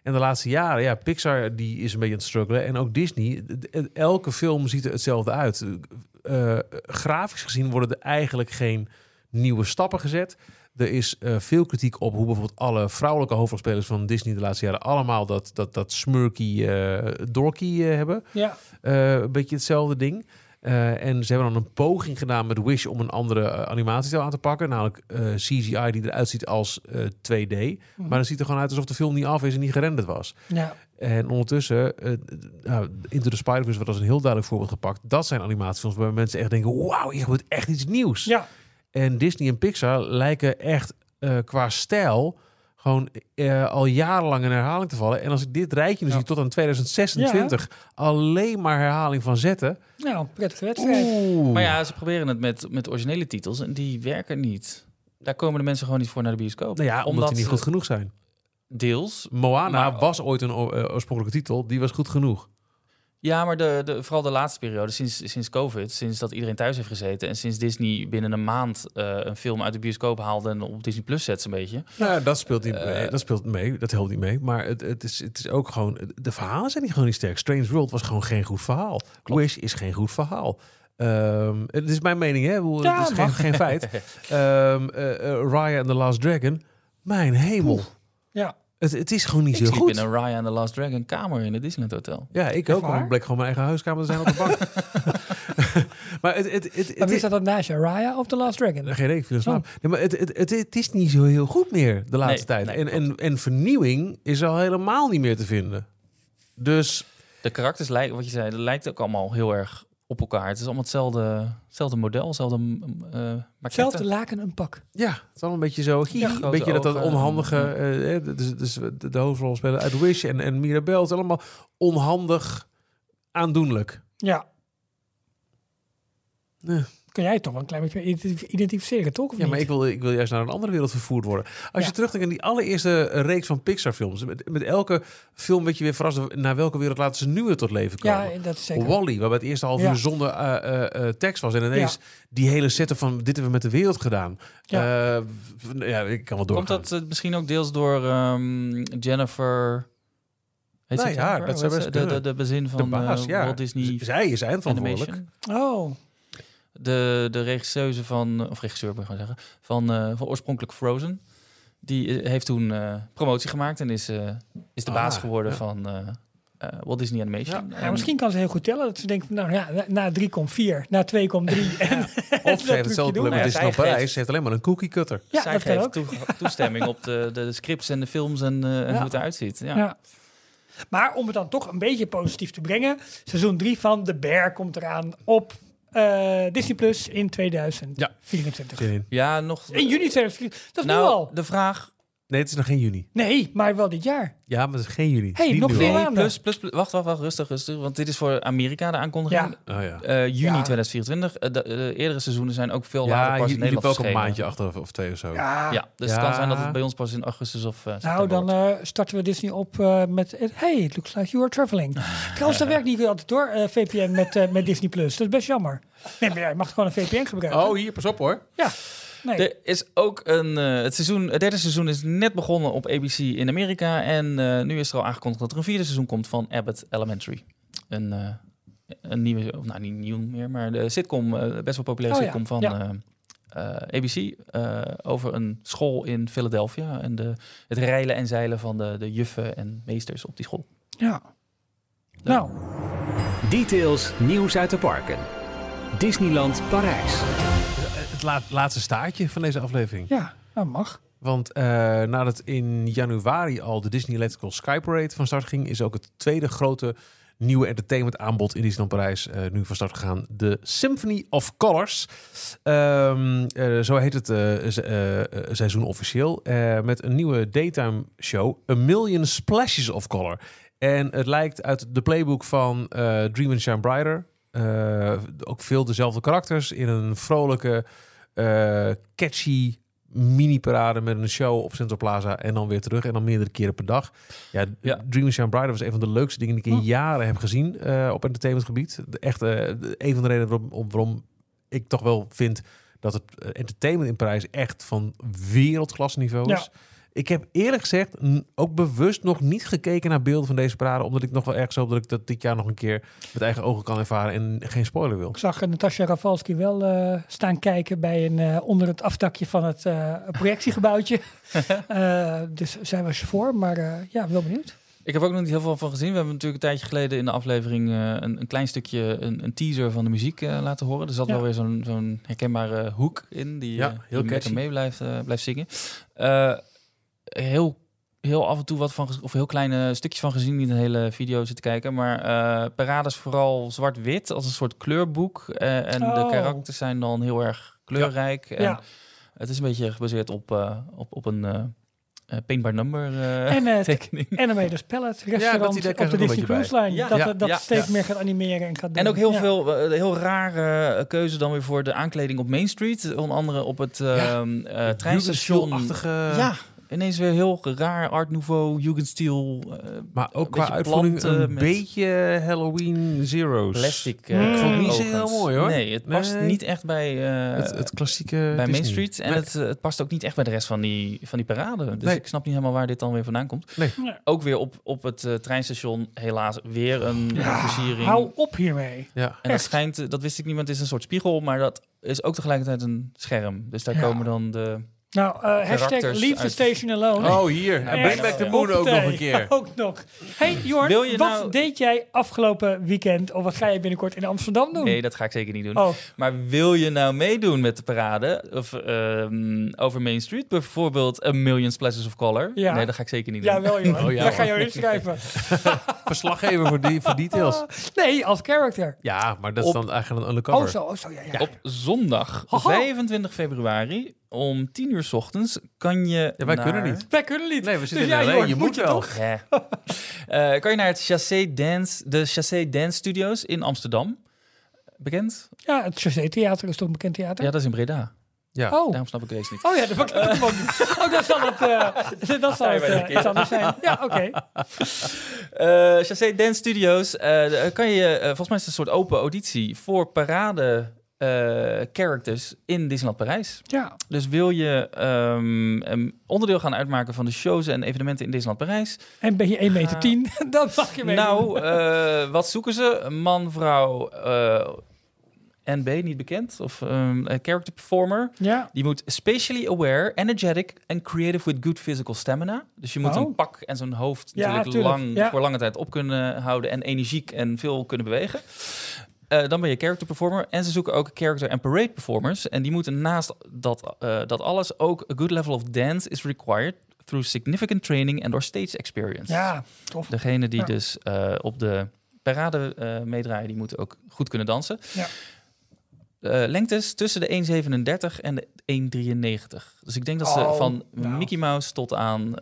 En de laatste jaren, ja, Pixar die is een beetje aan het struggelen. En ook Disney. Elke film ziet er hetzelfde uit. Eh, grafisch gezien worden er eigenlijk geen nieuwe stappen gezet. Er is eh, veel kritiek op hoe bijvoorbeeld alle vrouwelijke hoofdrolspelers van Disney de laatste jaren allemaal dat, dat, dat smurky, eh dorky eh, hebben. Ja. Een beetje hetzelfde ding. En ze hebben dan een poging gedaan met Wish om een andere uh, animatiestijl aan te pakken. Namelijk CGI die eruit ziet als eh, 2D. Mhm. Maar dan ziet er gewoon uit alsof de film niet af is en niet gerenderd was. ja. En ondertussen, eh, nou, Into the Spider-Verse wordt als een heel duidelijk voorbeeld gepakt. Dat zijn animatiefilms waar mensen echt denken, wauw, hier gebeurt echt iets nieuws. Ja, En Disney en Pixar lijken echt eh, qua stijl gewoon eh, al jarenlang in herhaling te vallen. En als ik dit rijtje nu Ja. zie tot aan 2026 alleen maar herhaling van zetten. nou, prettige wedstrijd. Oeh. Maar ja, ze proberen het met, met originele titels en die werken niet. Daar komen de mensen gewoon niet voor naar de bioscoop. Nou ja, omdat, die niet ze- goed genoeg zijn. Deels. Moana Maar- was ooit een eh, oorspronkelijke titel. Die was goed genoeg. Ja, maar de, de, vooral de laatste periode, sinds, sinds COVID, sinds dat iedereen thuis heeft gezeten en sinds Disney binnen een maand eh, een film uit de bioscoop haalde en op Disney Plus zet, een beetje. Nou, ja, dat speelt niet Eh. mee. Dat speelt mee. Dat helpt niet mee. Maar het, het, is, het is ook gewoon. De verhalen zijn niet gewoon niet sterk. Strange World was gewoon geen goed verhaal. Klopt. Wish is geen goed verhaal. Ehm, het is mijn mening, hè? Bedoel, Ja, het is geen, geen feit. Eh, eh, Raya and the Last Dragon. Mijn hemel. Ja, Het, het is gewoon niet Ik zo goed. in een Raya and the Last Dragon kamer in het Disneyland Hotel. Ja, ik ook. Het bleek gewoon mijn eigen huiskamer te zijn op de bank. maar het, het, het, het, maar wie is- staat dat naast je? Raya of The Last Dragon? Geen idee, ik viel in slaap. Nee, maar het, het, het, het is niet zo heel goed meer de laatste Nee, tijd. nee, en, en, en vernieuwing is al helemaal niet meer te vinden. Dus De karakters lijken, wat je zei, dat lijkt ook allemaal heel erg op elkaar. Het is allemaal hetzelfde, hetzelfde model, hetzelfde maquette. Hetzelfde laken een pak. ja, het is allemaal een beetje zo. Ja, een grote beetje dat, dat onhandige. eh, eh, dus, dus de, de hoofdrolspeler uit Wish en, en Mirabel. Het is allemaal onhandig aandoenlijk. Ja. Nee. Kun jij het toch wel een klein beetje identificeren, toch? Of Ja, maar niet? ik wil, ik wil juist naar een andere wereld vervoerd worden. Als Ja. je terugdenkt aan die allereerste reeks van Pixar-films. Met, met elke film weet je weer verrast naar welke wereld laten ze nu weer tot leven komen. Ja, dat is zeker. Wally, waarbij het eerste half Ja. uur zonder eh, eh, eh, tekst was. En ineens die hele setten van dit hebben we met de wereld gedaan. Ja, ja ik kan wel doorgaan. Komt dat eh, misschien ook deels door ehm, Jennifer... Heet ze ja, dat zou is- de, de, de bezin de van baas, eh, ja. Walt Disney Zij is eindverantwoordelijk. Oh, De, de regisseuse van, of regisseur moet ik gewoon zeggen, van, eh, van oorspronkelijk Frozen. Die eh, heeft toen eh, promotie gemaakt en is, eh, is de Ah, baas geworden ja. van eh, eh, Walt Disney Animation. ja, En- misschien kan ze heel goed tellen. Dat ze denken, van, nou ja, na- na drie komt vier, na twee komt drie. En Of ze heeft hetzelfde probleem met zij Parijs. Ze heeft alleen maar een cookie cutter. Ja, zij dat geeft toe- toestemming op de, de scripts en de films en, eh, en Ja. hoe het eruit ziet. Ja. Ja. Maar om het dan toch een beetje positief te brengen, seizoen 3 van The Bear komt eraan op eh, Disney Plus in 2024. Zin in. ja, nog... In juni 2024. Dat is nu Nou, al. de vraag... Nee, het is nog geen juni. Nee, maar wel dit jaar. Ja, maar het is geen juni. Hey, nog. Nee, maanden. plus, plus, plus, wacht, wacht, wacht, rustig, rustig. Want dit is voor Amerika de aankondiging. Ja. Oh ja. Eh, juni Ja. 2024. Eh, de, de eerdere seizoenen zijn ook veel Ja, later pas in Nederland ook een maandje achter of, of twee of zo. Ja. Ja, dus Ja. het kan zijn dat het bij ons pas in augustus of eh Nou, dan eh, starten we Disney op eh, met... Hey, it looks like you are traveling. Trouwens, dat werkt niet altijd hoor, eh, VPN met, eh, met Disney+. Plus. Dat is best jammer. Nee, maar je mag gewoon een VPN gebruiken. Oh, hier, pas op hoor. Ja, nee. Er is ook een. eh, het, seizoen, het derde seizoen is net begonnen op ABC in Amerika. En eh, nu is er al aangekondigd dat er een vierde seizoen komt van Abbott Elementary. Een, eh, een nieuwe, of nou niet nieuw meer, maar de sitcom, eh, best wel populaire Oh ja, sitcom van ja. eh, eh, ABC. eh, over een school in Philadelphia. En de, het reilen en zeilen van de, de juffen en meesters op die school. Ja. Nou, Details, nieuws uit de parken. Disneyland Parijs. Laatste staartje van deze aflevering. ja, dat mag. Want eh, nadat in januari al de Disney Electrical Sky Parade van start ging, is ook het tweede grote nieuwe entertainment aanbod in Disneyland Parijs eh, nu van start gegaan. De Symphony of Colors. Ehm, eh, zo heet het se- seizoen officieel. Met een nieuwe daytime show. A Million Splashes of Color. En het lijkt uit de playbook van Dream and Shine Brighter. Ook veel dezelfde karakters in een vrolijke, eh, catchy mini-parade met een show op Central Plaza en dan weer terug en dan meerdere keren per dag. Ja, Ja. Dream Shine Brighter was een van de leukste dingen die ik in Hm. jaren heb gezien eh, op entertainmentgebied. Echt eh, de- een van de redenen waarom, om- waarom ik toch wel vind dat het eh, entertainment in Parijs echt van wereldklasse niveau is. Ik heb eerlijk gezegd ook bewust nog niet gekeken naar beelden van deze parade, omdat ik nog wel ergens hoop dat ik dat dit jaar nog een keer met eigen ogen kan ervaren en geen spoiler wil. Ik zag eh, Natasja Rafalski wel eh, staan kijken bij een, eh, onder het afdakje van het eh, projectiegebouwtje. Eh, dus zij was voor, maar eh, ja, wel benieuwd. Ik heb ook nog niet heel veel van gezien. We hebben natuurlijk een tijdje geleden in de aflevering eh, een, een klein stukje, een, een teaser van de muziek eh, laten horen. Er zat Ja. wel weer zo'n zo'n herkenbare hoek in die, Ja, heel die lekker mee blijft, eh, blijft zingen. Eh, heel heel af en toe wat van, of heel kleine stukjes van gezien, niet een hele video zitten kijken. Maar eh Parade is vooral zwart-wit als een soort kleurboek. eh, en de Oh. karakters zijn dan heel erg kleurrijk. En Ja. Het is een beetje gebaseerd op, eh, op, op een eh eh, paint by number eh, En, eh, tekening. Animators Palette restaurant idee op de Disney beetje Cruise Line. Ja. dat Ja. dat Ja. steeds Ja. meer gaat animeren en gaat doen. En ook heel Ja. veel, heel rare keuze dan weer voor de aankleding op Main Street. Onder andere op het ehm eh treinstation. Ja, ineens weer heel raar Art Nouveau, Jugendstil. eh, Maar ook een qua beetje uitvoering een met beetje Halloween Zero's. plastic. Mm. eh, Ik vond het niet zo ogend. heel mooi, hoor. Nee, het past Nee. niet echt bij, eh, Het, het klassieke bij Main. Street. En Nee. het, eh, het past ook niet echt bij de rest van die, van die parade. Dus Nee. ik snap niet helemaal waar dit dan weer vandaan komt. Ook weer op, op het eh, treinstation helaas weer een Ja, versiering. hou op hiermee. Ja. En dat schijnt, dat wist ik niet, want het is een soort spiegel, maar dat is ook tegelijkertijd een scherm. Dus daar Ja. komen dan de... Nou, eh hashtag Leave the station alone. Oh, hier. En Bring Back the eh, Moon ook nog een keer. Ook nog. Hey Jorn, Wil je wat nou- deed jij afgelopen weekend? Of wat ga je binnenkort in Amsterdam doen? Nee, dat ga ik zeker niet doen. Oh, Maar wil je nou meedoen met de parade of, ehm, over Main Street? Bijvoorbeeld A Million Splashes of Color? Ja. Nee, dat ga ik zeker niet doen. ja wel Jorn. Oh, ja, Daar ga je inschrijven. Verslaggever voor, die, voor details. Nee, als character. Ja, maar dat is Op- dan eigenlijk een undercover. Oh zo, oh zo, ja, ja. Op zondag, Haha. 25 februari, om 10 uur 's ochtends, kan je Ja, wij naar- kunnen niet. Wij kunnen niet. Nee, we zitten Dus in ja, Je moet wel. toch? Ja. Eh, kan je naar het Chassé Dance, de Chassé Dance Studios in Amsterdam. Bekend? Ja, het Chassé Theater is toch een bekend theater? Ja, dat is in Breda. Ja. Oh. Daarom snap ik deze niet. Oh ja, dat begrijp ik ook niet. Oh, dat zal het, eh dat zal je het bij de eh, keer. iets anders zijn. Ja, oké. Eh Chassé Dance Studios, eh, kan je, volgens mij is het een soort open auditie voor parade eh, characters in Disneyland Parijs. Ja. Dus wil je ehm, een onderdeel gaan uitmaken van de shows en evenementen in Disneyland Parijs? En ben je 1,10 meter, 10, dan mag je mee. Nou, eh, wat zoeken ze? Man, vrouw, eh, NB, niet bekend, of een character performer. ja. Die moet spatially aware, energetic and creative with good physical stamina. Dus je moet Oh. een pak en zo'n hoofd Ja, natuurlijk tuurlijk. lang, Ja. voor lange tijd op kunnen houden en energiek en veel kunnen bewegen. Eh, dan ben je character performer. En ze zoeken ook character en parade performers. En die moeten naast dat, eh, dat alles ook a good level of dance is required through significant training and or stage experience. Ja, tof. Degene die Ja. dus eh, op de parade meedraaien, die moeten ook goed kunnen dansen. Ja. Lengtes tussen de 1,37 en de 1,93. Dus ik denk dat ze Oh, van nou. Mickey Mouse tot aan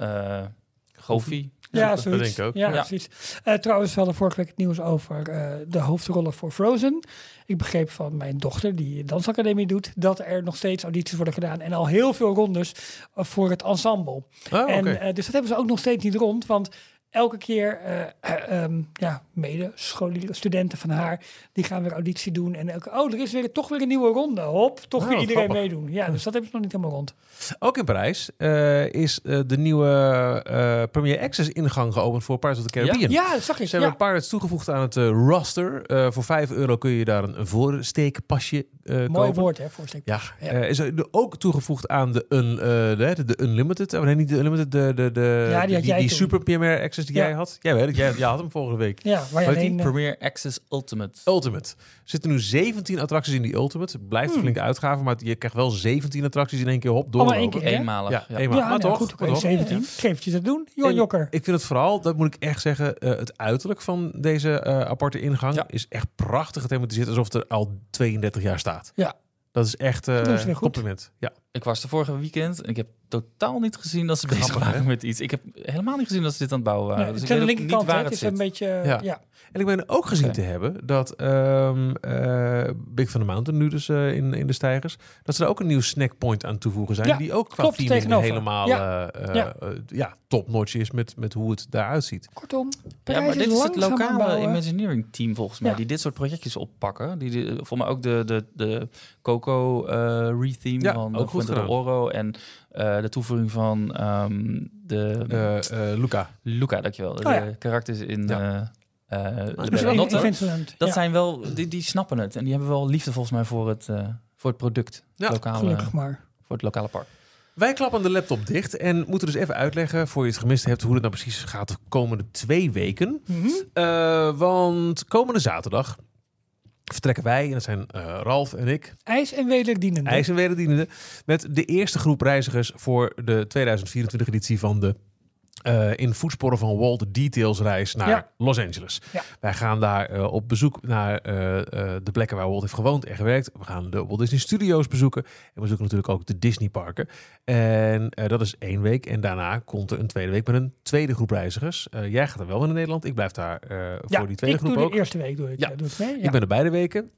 Goofy. Ja, dat zoiets. denk ik ook. Ja, precies. Eh, trouwens, we hadden vorige week het nieuws over eh, de hoofdrollen voor Frozen. Ik begreep van mijn dochter, die dansacademie doet, dat er nog steeds audities worden gedaan. En al heel veel rondes eh, voor het ensemble. Oh, en, dus dat hebben ze ook nog steeds niet rond. Want elke keer, ehm, ja, mede scholieren, studenten van haar, die gaan weer auditie doen. En elke, oh, er is weer, toch weer een nieuwe ronde. Hop, toch Oh, weer iedereen grappig. meedoen. Ja, dus dat hebben ze nog niet helemaal rond. Ook in Parijs eh, is de nieuwe Premier Access ingang geopend voor Pirates of the Caribbean. Ja, dat zag ik. Ze hebben Ja. Pirates toegevoegd aan het roster. Voor 5 euro kun je daar een voorsteekpasje Mooi kopen. woord, hè, voorstek. Ja, Ja. is er ook toegevoegd aan de, un, de, de Unlimited. Oh, nee, niet de Unlimited, de, de, de, Ja, die die. Super Premier Access die Ja. jij had. Jij weet het, jij, jij had hem vorige week. Ja, die? alleen... eh, Premier Access Ultimate. Ultimate. Er zitten nu 17 attracties in die Ultimate. Het blijft een Hmm. flinke uitgave, maar je krijgt wel 17 attracties in één keer op Allemaal doorlopen. één keer? Eenmalig. Ja, Ja, eenmaal. ja, maar nou, toch, goed, oké, maar toch. 17. Geef je te doen, Johan En Jokker. Ik vind het vooral, dat moet ik echt zeggen, eh, het uiterlijk van deze eh, aparte ingang Ja. is echt prachtig gethematiseerd, alsof het er al 32 jaar staat. Ja. Dat is echt eh weer goed. compliment. Ja. Ik was de vorige weekend en ik heb totaal niet gezien dat ze bezig waren hè? met iets. Ik heb helemaal niet gezien dat ze dit aan het bouwen waren. Ja, dus ik de weet niet waar het het is zit. een beetje... Ja. Ja. En ik ben ook gezien te hebben dat ehm eh, Big Van the Mountain, nu dus eh, in, in de stijgers, dat ze er ook een nieuw snackpoint aan toevoegen zijn. Ja, die ook qua tegenover. helemaal Ja. eh, Ja. ja, top-notch is met, met hoe het daaruit ziet. Kortom, Ja, maar dit is het lokale aanbouwen. Imagineering team volgens mij, Ja. die dit soort projectjes oppakken. Die, die volgens mij ook de, de, de Coco eh retheme Ja, van ook de goed gedaan. Oro en eh, de toevoeging van ehm, de Eh, eh, Luca. Luca, dankjewel. De Oh ja. karakters in Ja. eh eh, Dus de Dus in, Vincent, Dat ja, zijn wel, die, die snappen het en die hebben wel liefde volgens mij voor het, eh, voor het product, Ja, lokale, gelukkig maar. voor het lokale park. Wij klappen de laptop dicht en moeten dus even uitleggen, voor je het gemist hebt, hoe het nou precies gaat de komende twee weken. Mhm. Eh, want komende zaterdag vertrekken wij, en dat zijn eh, Ralf en ik, IJs en wederdienende. IJs en wederdienende, met de eerste groep reizigers voor de 2024 editie van de eh, in voetsporen van Walt de Details reis naar Ja. Los Angeles. Ja. Wij gaan daar eh, op bezoek naar eh, de plekken waar Walt heeft gewoond en gewerkt. We gaan de Walt Disney Studios bezoeken. En we bezoeken natuurlijk ook de Disney parken. En dat is één week. En daarna komt er een tweede week met een tweede groep reizigers. Jij gaat er wel in Nederland. Ik blijf daar Ja, voor die tweede ik groep doe ook. de eerste week doe ik, doe ik mee. Ik ben er beide weken.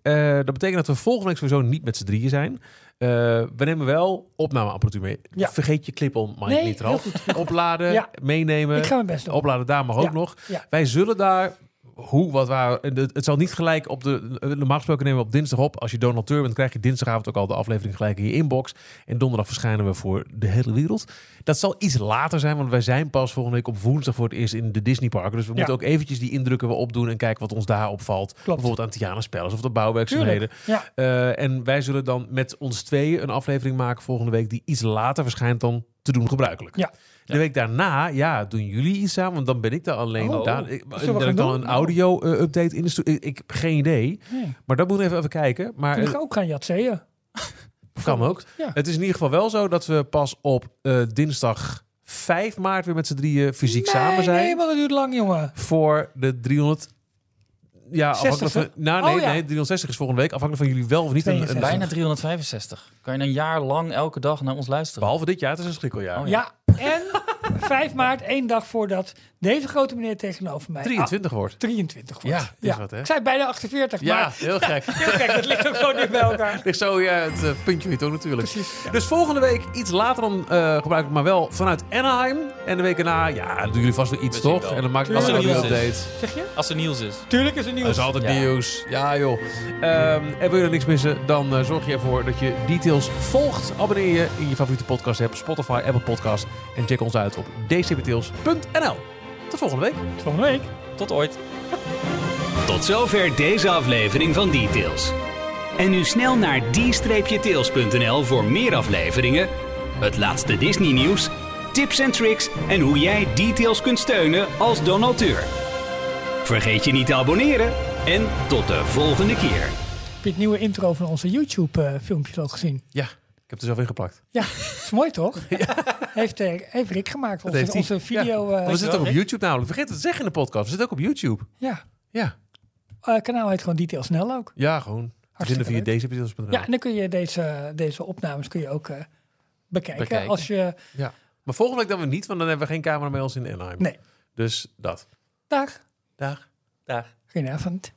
Dat betekent dat we volgende week sowieso niet met z'n drieën zijn. Eh, we nemen wel opnameapparatuur mee. Ja. Vergeet je clip-on mic Nee, niet eraf. Opladen, Ja. meenemen. Ik ga mijn best doen. Opladen daar mag ook nog. Wij zullen daar... Hoe, wat, waar. Het zal niet gelijk op de... Normaal gesproken nemen we op dinsdag op. Als je donateur bent, krijg je dinsdagavond ook al de aflevering gelijk in je inbox. En donderdag verschijnen we voor de hele wereld. Dat zal iets later zijn, want wij zijn pas volgende week op woensdag voor het eerst in de Disney parken. Dus we Ja. moeten ook eventjes die indrukken we opdoen en kijken wat ons daar opvalt. Bijvoorbeeld aan Tiana's Palace of de bouwwerkzaamheden. Ja. Eh, en wij zullen dan met ons tweeën een aflevering maken volgende week die iets later verschijnt dan te doen gebruikelijk. Ja. De week daarna, ja, doen jullie iets aan, want dan ben ik daar alleen. Oh. daar, ik, Zullen we dat ik dan doen? een audio-update in de studio. Ik, ik heb geen idee, Nee. maar dat moeten we even, even kijken. Maar Toen eh, ga ik ook gaan jatseeën. kan ook. Ja. Het is in ieder geval wel zo dat we pas op eh, dinsdag 5 maart weer met z'n drieën fysiek nee, samen zijn. Nee, maar dat duurt lang, jongen. Voor de 300. Ja, afhankelijk van. 60ste? Nou, nee, Oh, ja. nee, 360 is volgende week. Afhankelijk van jullie wel of niet. Een, een, 62. Bijna 365. Kan je een jaar lang elke dag naar ons luisteren? behalve dit jaar, het is een schrikkeljaar. Oh, Ja, en 5 maart, één dag voordat deze grote meneer tegenover mij... 23 wordt. Ah, 23 wordt. Ja, is wat, hè? Ik zei bijna 48, Ja, maar heel gek. kijk, dat ligt ook gewoon niet bij elkaar. Ligt zo ja, het eh, puntje weer toch natuurlijk. Precies. ja. Dus volgende week iets later dan eh gebruikelijk, maar wel vanuit Anaheim. En de week erna, ja, dan doen jullie vast weer iets, toch? wel. En dan maak ik altijd een update. Zeg je? Als er nieuws is. Tuurlijk is er Dat nieuws. is altijd Ja. nieuws. Ja, joh. Ehm, en wil je er niks missen, dan eh, zorg je ervoor dat je details volgt. Abonneer je in je favoriete podcast app, Spotify, Apple Podcast. En check ons uit op dcptails.nl. Tot volgende week. Tot volgende week. Tot ooit. Tot zover deze aflevering van Details. En nu snel naar d-tails.nl voor meer afleveringen, het laatste Disney nieuws, tips en tricks en hoe jij Details kunt steunen als donateur. Vergeet je niet te abonneren en tot de volgende keer. Heb je het nieuwe intro van onze YouTube-filmpjes al gezien? Ja, ik heb er zelf in geplakt. Ja, is mooi toch? Heeft, eh, heeft Rick gemaakt. Onze, heeft onze video. Ja. eh, we zitten ook op? YouTube namelijk. Vergeet het te zeggen in de podcast. We zitten ook op YouTube. ja. Ja, Eh, kanaal heet gewoon Detail Snel ook. ja gewoon. We vinden via dcptails.nl. Ja, en dan kun je deze, deze opnames kun je ook eh, bekijken. Bekijken. Als je... Ja. Maar volgende week dan weer niet, want dan hebben we geen camera met ons in Anaheim. Nee. Dus dat. Dag. Dag. Dag. Goedenavond.